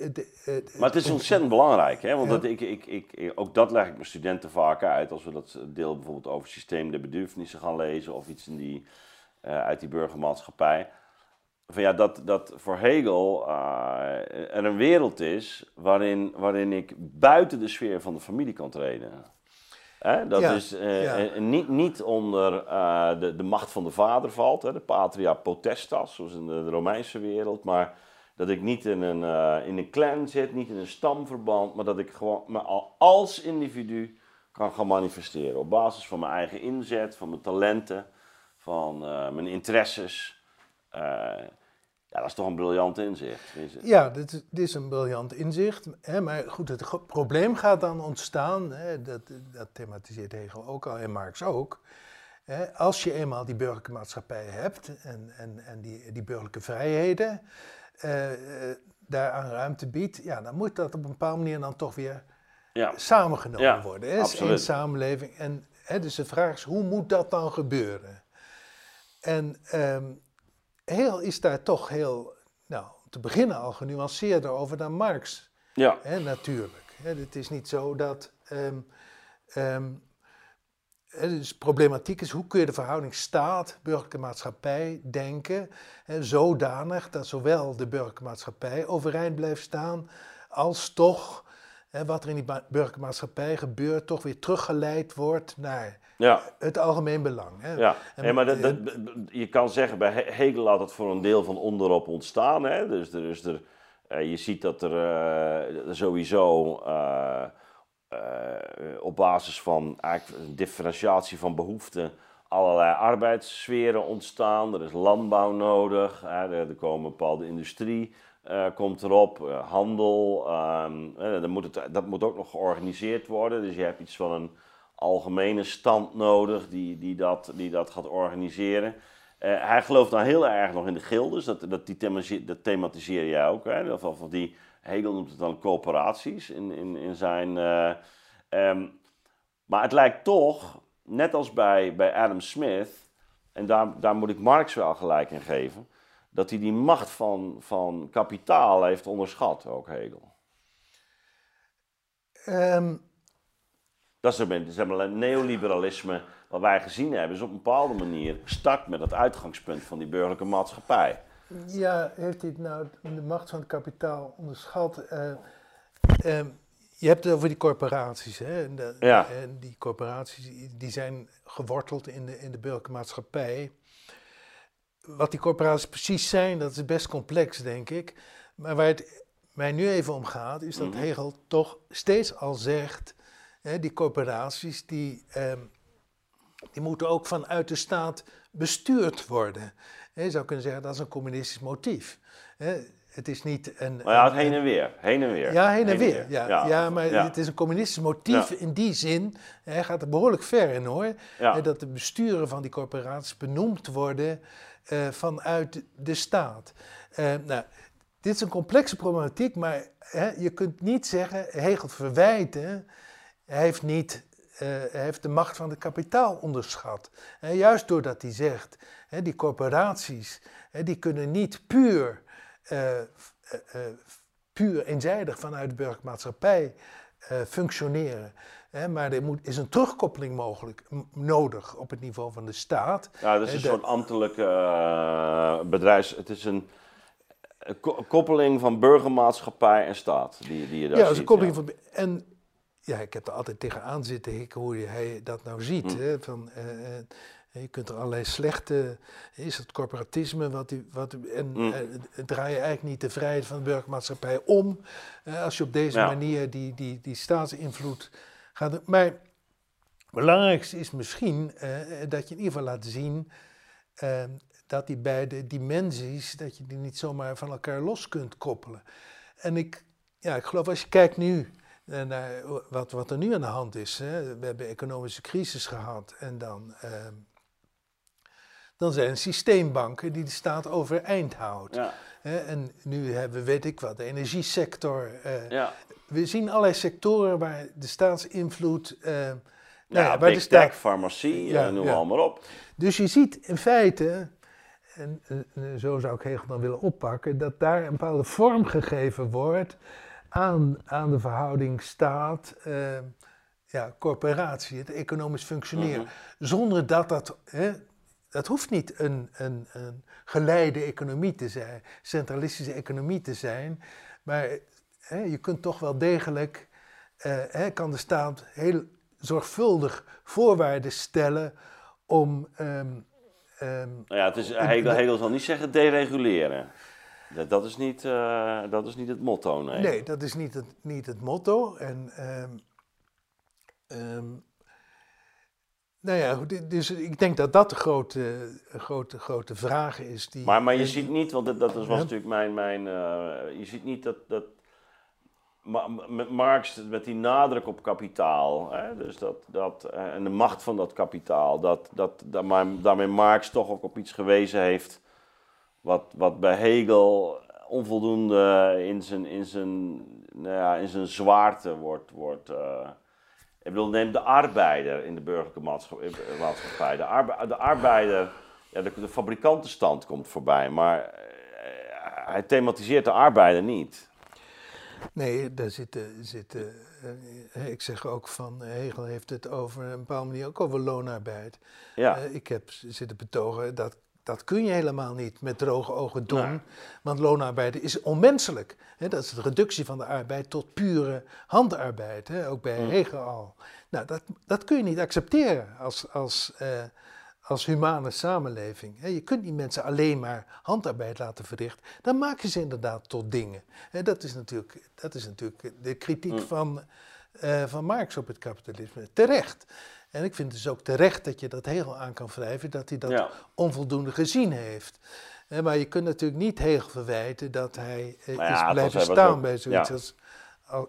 maar het is ontzettend belangrijk, hè? want dat, ik, ik, ik, ook dat leg ik mijn studenten vaak uit. Als we dat deel bijvoorbeeld over systeem der bedürfnissen gaan lezen of iets in die, uh, uit die burgermaatschappij. Van ja, dat, dat voor Hegel uh, er een wereld is waarin, waarin ik buiten de sfeer van de familie kan treden. Hè? Dat ja, is ja. niet, niet onder de, de macht van de vader valt, hè? de patria potestas, zoals in de, Romeinse wereld, maar dat ik niet in een, in een clan zit, niet in een stamverband, maar dat ik gewoon me als individu kan gaan manifesteren. Op basis van mijn eigen inzet, van mijn talenten, van mijn interesses. Uh, ja, dat is toch een briljant inzicht. Ja, dit is, dit is een briljant inzicht. Hè, maar goed, het probleem gaat dan ontstaan, hè, dat, dat thematiseert Hegel ook al en Marx ook. Hè, als je eenmaal die burgerlijke maatschappij hebt en, en, en die, die burgerlijke vrijheden, uh, daaraan ruimte biedt, ja, dan moet dat op een bepaalde manier dan toch weer ja. samengenomen ja, worden. Het is één samenleving. En hè, dus de vraag is, hoe moet dat dan gebeuren? En um, heel is daar toch heel, nou, te beginnen al genuanceerder over dan Marx. Ja. Hè, natuurlijk. Hè, het is niet zo dat um, um, dus problematiek is hoe kun je de verhouding staat, burgerlijke maatschappij denken, hè, zodanig dat zowel de burgerlijke maatschappij overeind blijft staan, als toch hè, wat er in die burgerlijke maatschappij gebeurt, toch weer teruggeleid wordt naar ja. het algemeen belang. Hè. Ja, en, maar dat, dat, je kan zeggen, bij Hegel laat het voor een deel van onderop ontstaan. Hè? Dus, er, dus er, uh, je ziet dat er uh, sowieso... Uh, uh, op basis van eigenlijk een differentiatie van behoeften allerlei arbeidssferen ontstaan. Er is landbouw nodig, hè, er, komen bepaalde industrie. Uh, komt erop, uh, handel, um, moet het, dat moet ook nog georganiseerd worden. Dus je hebt iets van een algemene stand nodig die, die, dat, die dat gaat organiseren. Uh, hij gelooft dan heel erg nog in de gildes, dat, dat, die dat thematiseer jij ook. Hè? Of, of die Hegel noemt het dan coöperaties in, in, in zijn. Uh, um, maar het lijkt toch, net als bij, bij Adam Smith, en daar, daar moet ik Marx wel gelijk in geven, dat hij die macht van, van kapitaal heeft onderschat, ook Hegel. Um. Dat is zeg maar, een neoliberalisme wat wij gezien hebben, is op een bepaalde manier start met het uitgangspunt van die burgerlijke maatschappij. Ja, heeft hij nou de macht van het kapitaal onderschat? Uh, je hebt het over die corporaties. Hè? En, de, ja. en die corporaties die zijn geworteld in de, in de burgerlijke maatschappij. Wat die corporaties precies zijn, dat is best complex, denk ik. Maar waar het mij nu even om gaat, is dat mhm. Hegel toch steeds al zegt... Hè, die corporaties, die, eh, die moeten ook vanuit de staat bestuurd worden. Je zou kunnen zeggen dat is een communistisch motief. Het is niet een. Maar ja, het heen en weer. Heen en weer. Ja, heen en, weer. Ja, ja, maar het is een communistisch motief in die zin. Hij gaat er behoorlijk ver in hoor. Dat de besturen van die corporaties benoemd worden uh, vanuit de staat. Uh, nou, dit is een complexe problematiek, maar hè, je kunt niet zeggen, Hegel verwijten, heeft niet uh, heeft de macht van het kapitaal onderschat. En juist doordat hij zegt, hè, die corporaties, hè, die kunnen niet puur, uh, uh, puur eenzijdig vanuit de burgermaatschappij functioneren. Hè, maar er moet, is een terugkoppeling mogelijk, nodig op het niveau van de staat. Ja, dat is een soort ambtelijke bedrijfs... Het is een koppeling van burgermaatschappij en staat die, die je daar ja, ziet. Is een koppeling van... En ja, ik heb er altijd tegenaan zitten hikken hoe hij dat nou ziet. Hm. Hè? Van, uh, je kunt er allerlei slechte, is het corporatisme, wat, die, wat, en mm. uh, draai je eigenlijk niet de vrijheid van de burgermaatschappij om, als je op deze manier die, die, die staatsinvloed gaat. Maar het belangrijkste is misschien dat je in ieder geval laat zien dat die beide dimensies, dat je die niet zomaar van elkaar los kunt koppelen. En ik, ja, ik geloof als je kijkt nu naar wat, wat er nu aan de hand is. Hè. We hebben economische crisis gehad en dan, ehm, dan zijn systeembanken die de staat overeind houdt. Ja. En nu hebben we, weet ik wat, de energiesector. Uh, ja. We zien allerlei sectoren waar de staatsinvloed. Uh, nou ja, de staat, farmacie, ja, noem ja. allemaal op. Dus je ziet in feite, en, zo zou ik Hegel dan willen oppakken, dat daar een bepaalde vorm gegeven wordt aan, aan de verhouding staat. Uh, ja, corporatie, het economisch functioneren. Mhm. Zonder dat dat hè, dat hoeft niet een, een, een geleide economie te zijn, centralistische economie te zijn, maar hè, je kunt toch wel degelijk, eh, hè, kan de staat heel zorgvuldig voorwaarden stellen om. Um, um, nou ja, het is, Hegel, Hegel zal niet zeggen dereguleren. Dat, dat, is, niet, uh, dat is niet het motto, nee. Nee, dat is niet het, niet het motto. En um, nou ja, dus ik denk dat dat de grote, grote, grote vraag is. Die, maar, maar je ziet niet, want dat, dat was natuurlijk mijn. mijn uh, je ziet niet dat. dat met Marx, met die nadruk op kapitaal, hè, dus dat, dat, uh, en de macht van dat kapitaal, dat, dat, dat, maar daarmee Marx toch ook op iets gewezen heeft. Wat, wat bij Hegel onvoldoende in zijn, in zijn, nou ja, in zijn zwaarte wordt. wordt uh, ik bedoel, neem de arbeider in de burgerlijke maatschappij. De, arbe de arbeider, ja, de, de, fabrikantenstand komt voorbij, maar uh, hij thematiseert de arbeider niet. Nee, daar zitten, zitten uh, ik zeg ook van, Hegel heeft het over een bepaalde manier ook over loonarbeid. Ja. Uh, ik heb zitten betogen dat dat kun je helemaal niet met droge ogen doen, want loonarbeid is onmenselijk. dat is de reductie van de arbeid tot pure handarbeid, ook bij mm. Hegel al. Nou, dat, dat kun je niet accepteren als, als, uh, als humane samenleving. je kunt niet mensen alleen maar handarbeid laten verrichten. Dan maak je ze inderdaad tot dingen. dat, is natuurlijk, dat is natuurlijk de kritiek mm. van, uh, van Marx op het kapitalisme. Terecht. En ik vind dus ook terecht dat je dat Hegel aan kan wrijven, dat hij dat onvoldoende gezien heeft. maar je kunt natuurlijk niet Hegel verwijten dat hij eh, is blijven staan bij zoiets als,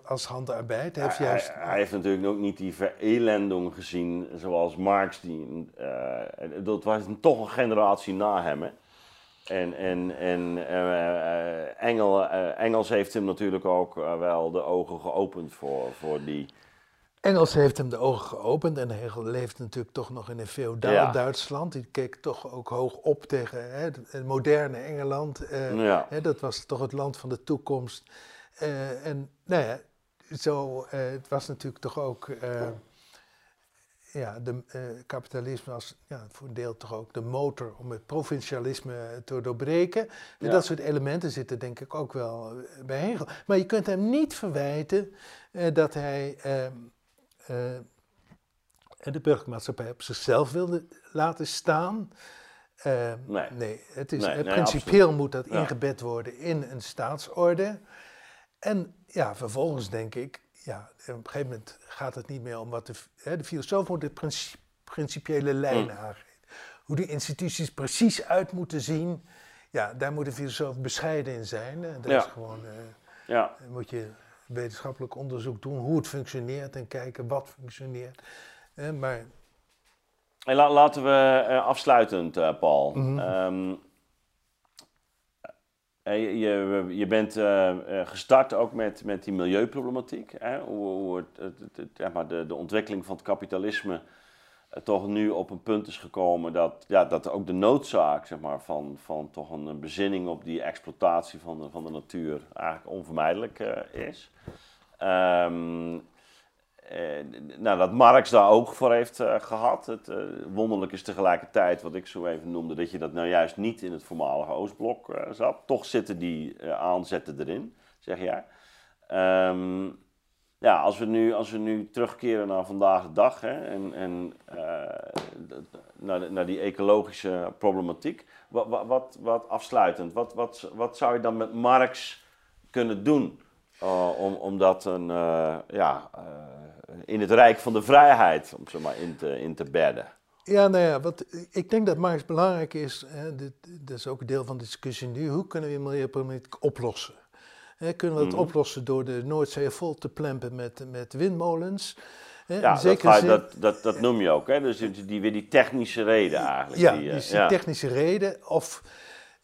als handarbeid. Hij heeft, juist... hij, heeft natuurlijk ook niet die verelending gezien zoals Marx. Die, uh, dat was toch een generatie na hem. Hè? En, en, en uh, Engel, Engels heeft hem natuurlijk ook wel de ogen geopend voor, voor die Engels heeft hem de ogen geopend en Hegel leeft natuurlijk toch nog in een feodaal Duitsland. Die keek toch ook hoog op tegen hè, het moderne Engeland. Uh, hè, dat was toch het land van de toekomst. Uh, en nou ja, zo, uh, het was natuurlijk toch ook ja, de kapitalisme als ja, voor een deel toch ook de motor om het provincialisme te doorbreken. En dat soort elementen zitten denk ik ook wel bij Hegel. Maar je kunt hem niet verwijten dat hij ehm, uh, de burgermaatschappij op zichzelf wilde laten staan. Uh, nee. nee. het is, nee, principieel moet dat ingebed worden in een staatsorde. En ja, vervolgens denk ik, ja, op een gegeven moment gaat het niet meer om wat de, hè, de filosoof moet de principiële lijnen mm. aangeven. Hoe die instituties precies uit moeten zien, ja, daar moet de filosoof bescheiden in zijn. Dat is gewoon, uh, ja. moet je wetenschappelijk onderzoek doen hoe het functioneert en kijken wat functioneert. Eh, maar... En laten we uh, afsluitend, uh, Paul. Mm -hmm. je, je, bent gestart ook met, met die milieuproblematiek. Hè? Hoe, hoe het, het, het, ja, maar de, de ontwikkeling van het kapitalisme toch nu op een punt is gekomen dat, ja, dat ook de noodzaak zeg maar, van, van toch een bezinning op die exploitatie van de, van de natuur eigenlijk onvermijdelijk uh, is. Um, nou, dat Marx daar ook voor heeft uh, gehad. Het uh, wonderlijk is tegelijkertijd, wat ik zo even noemde, dat je dat nou juist niet in het voormalige Oostblok zat. Toch zitten die aanzetten erin, zeg jij. Um, ja, als we nu, als we nu terugkeren naar vandaag de dag hè, en, en uh, naar, naar die ecologische problematiek, wat, wat, wat, afsluitend, wat, wat, wat zou je dan met Marx kunnen doen uh, om, om dat een, uh, ja, in het rijk van de vrijheid, om zo maar in te, in te bedden? Ja, nou ja, wat, ik denk dat Marx belangrijk is, hè, dit, dat is ook een deel van de discussie nu, hoe kunnen we milieuproblematiek oplossen? Kunnen we het Mhm. oplossen door de Noordzee vol te plempen met, met windmolens? Ja, dat, zin- dat, dat, dat noem je ook, hè? Dus die, die, weer die technische reden eigenlijk. Ja, die, eh, dus die ja. technische reden. Of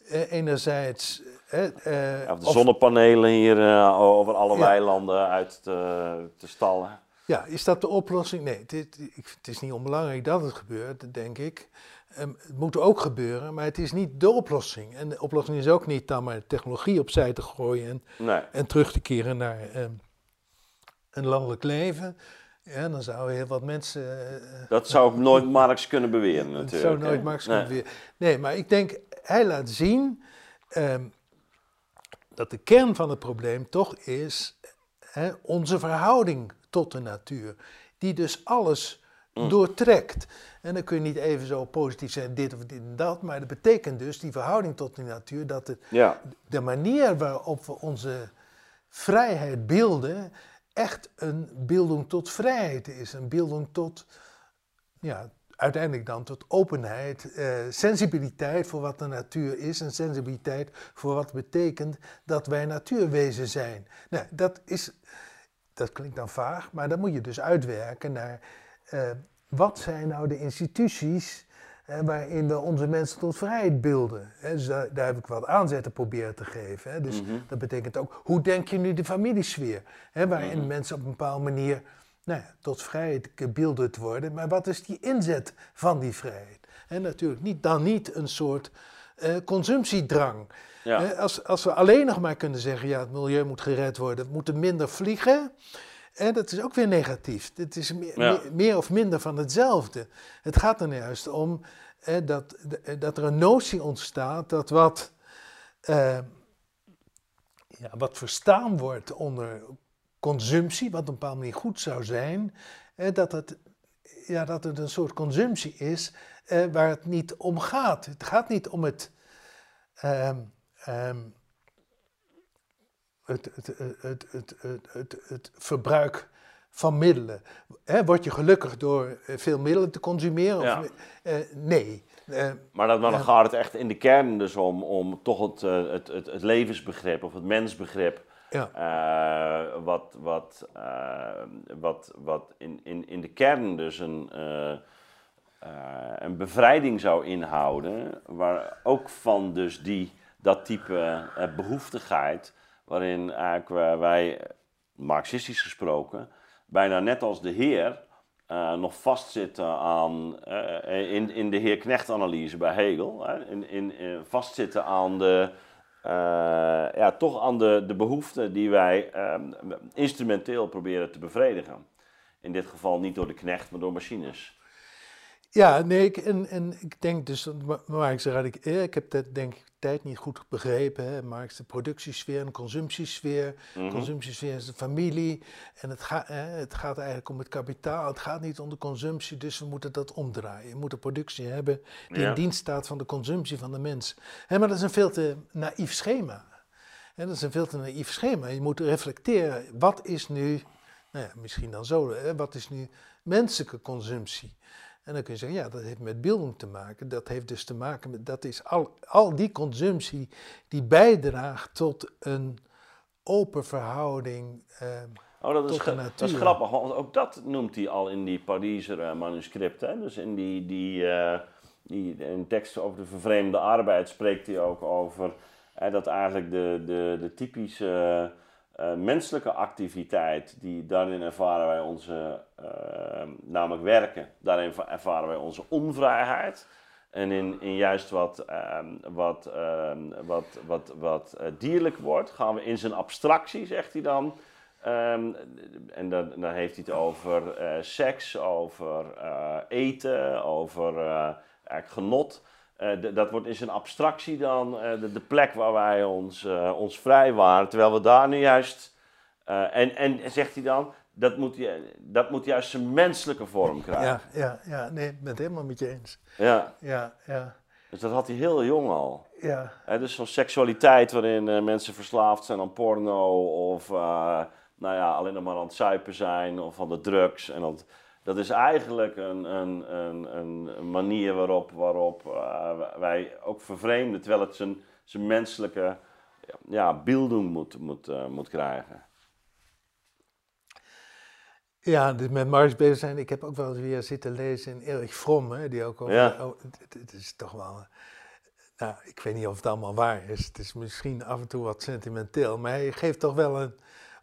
eh, enerzijds. eh, eh, of de of- zonnepanelen hier eh, over alle Ja. weilanden uit te, te stallen. ja, is dat de oplossing? Nee, dit, ik- het is niet onbelangrijk dat het gebeurt, denk ik. Ehm, het moet ook gebeuren, maar het is niet de oplossing. En de oplossing is ook niet dan maar technologie opzij te gooien en, Nee. en terug te keren naar ehm, een landelijk leven. Ja, dan zouden heel wat mensen. eh, Dat zou ook nooit Marx kunnen beweren Dat natuurlijk. zou nooit? Marx Nee. kunnen weer. Nee, maar ik denk, hij laat zien ehm, dat de kern van het probleem toch is hè, onze verhouding tot de natuur. Die dus alles Mm. doortrekt. En dan kun je niet even zo positief zijn, dit of dit en dat. Maar dat betekent dus, die verhouding tot de natuur, dat het, Ja, de manier waarop we onze vrijheid beelden, echt een beelding tot vrijheid is. Een beelding tot, ja, uiteindelijk dan tot openheid, eh, sensibiliteit voor wat de natuur is en sensibiliteit voor wat betekent dat wij natuurwezen zijn. Nou, dat is, dat klinkt dan vaag, maar dan moet je dus uitwerken naar eh, wat zijn nou de instituties hè, waarin we onze mensen tot vrijheid beelden. Hè, dus daar, daar heb ik wat aanzetten proberen te geven. Hè. Dus Mhm. dat betekent ook, hoe denk je nu de familiesfeer? Hè, waarin Mhm. mensen op een bepaalde manier nou ja, tot vrijheid gebeelderd worden. Maar wat is die inzet van die vrijheid? En natuurlijk niet, dan niet een soort eh, consumptiedrang. ja. Als, als we alleen nog maar kunnen zeggen, ja, het milieu moet gered worden, we moeten minder vliegen. Dat is ook weer negatief. Het is meer, Ja. meer, meer of minder van hetzelfde. Het gaat er nou juist om eh, dat, de- dat er een notie ontstaat dat wat, eh, ja, wat verstaan wordt onder consumptie, wat op een bepaalde manier goed zou zijn, eh, dat, het, ja, dat het een soort consumptie is eh, waar het niet om gaat. Het gaat niet om het, ehm, ehm, het, het, het, het, het, verbruik van middelen. Hè, word je gelukkig door eh, veel middelen te consumeren? Of, eh, nee. Eh, Maar dan, dan gaat het echt in de kern dus om, om toch het, het, het, het levensbegrip of het mensbegrip. ja. wat, wat, wat, wat in, in, in de kern dus een, een bevrijding zou inhouden. Waar ook van dus die, dat type eh, behoeftigheid. Waarin eigenlijk wij- marxistisch gesproken, bijna net als de Heer. eh, nog vastzitten aan, eh, in, in de heer Knecht-analyse bij Hegel, in, in, eh, vastzitten aan de, eh, ja, toch aan de, de behoeften die wij ehm, instrumenteel proberen te bevredigen. In dit geval niet door de knecht, maar door machines. Ja, nee, ik, en, en ik denk dus, Ma- Marx zeg ik, eh, ik heb dat denk ik tijd niet goed begrepen. Hè. Marx de productiesfeer en consumptiesfeer. Mhm. Consumptiesfeer is de familie. En het, gaat het gaat eigenlijk om het kapitaal. Het gaat niet om de consumptie, dus we moeten dat omdraaien. Je moet een productie hebben die Ja. in dienst staat van de consumptie van de mens. Hè, maar dat is een veel te naïef schema. Hè, dat is een veel te naïef schema. Je moet reflecteren, wat is nu, nou ja, misschien dan zo, hè, wat is nu menselijke consumptie? En dan kun je zeggen, ja, dat heeft met beelding te maken. Dat heeft dus te maken met, dat is al, al die consumptie die bijdraagt tot een open verhouding. eh, Oh, dat is, Tot de ge- dat is grappig, want ook dat noemt hij al in die Pariser eh, manuscript. Hè? Dus in die, die, eh, die in tekst over de vervreemde arbeid spreekt hij ook over hè, dat eigenlijk de, de, de typische eh, menselijke activiteit, die daarin ervaren wij onze, eh, namelijk werken, daarin ervaren wij onze onvrijheid. En in, in juist wat, ehm, wat, ehm, wat, wat, wat eh, dierlijk wordt, gaan we in zijn abstractie, zegt hij dan. Ehm, en dan, dan heeft hij het over seks, over eten, over eigenlijk genot. Eh, dat wordt in zijn abstractie dan eh, de, de plek waar wij ons, eh, ons vrij waren. Terwijl we daar nu juist. en, en zegt hij dan, dat moet, dat moet juist zijn menselijke vorm krijgen. ja, ja, ja, nee, ik ben het helemaal met je eens. Ja, Ja, ja, dus dat had hij heel jong al. ja. Dus zo'n seksualiteit waarin mensen verslaafd zijn aan porno of nou ja, alleen nog maar aan het zuipen zijn of aan de drugs. En dat, Dat is eigenlijk een, een, een, een manier waarop, waarop uh, wij ook vervreemden, terwijl het zijn, zijn menselijke ja, beelding moet, moet, uh, moet krijgen. Ja, dus met Marx bezig zijn. Ik heb ook wel eens weer zitten lezen in Erich Fromm, hè, die ook over... Ja. Oh, het, het, is toch wel... Nou, ik weet niet of het allemaal waar is. Het is misschien af en toe wat sentimenteel, maar hij geeft toch wel een,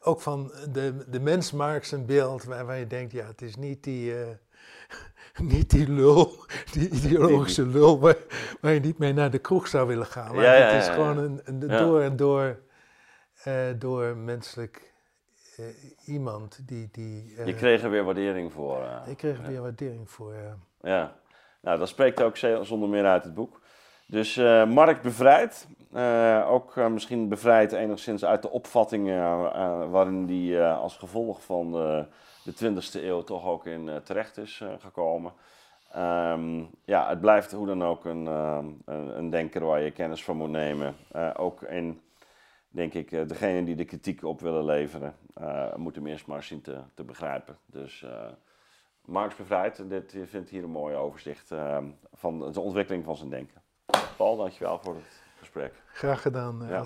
ook van de, de mens Marx een beeld waar, je denkt, ja, het is niet die, uh, *laughs* niet die lul, die ideologische lul waar, waar, je niet mee naar de kroeg zou willen gaan. Maar ja, het is gewoon een, een door en door, uh, door menselijk uh, iemand die... die je kreeg er weer waardering voor. ik kreeg er weer waardering voor, ja. Ja, nou dat spreekt ook zonder meer uit het boek. Dus Mark bevrijd, uh, ook uh, misschien bevrijd enigszins uit de opvattingen waarin die als gevolg van de 20e eeuw toch ook in terecht is gekomen. Um, ja, het blijft hoe dan ook een, een, denker waar je kennis van moet nemen. ook in, denk ik, degene die de kritiek op willen leveren, moeten hem eerst maar zien te, te begrijpen. Dus Marx bevrijd, dit, je vindt hier een mooi overzicht van de ontwikkeling van zijn denken. Paul, dankjewel voor het gesprek. Graag gedaan, ja.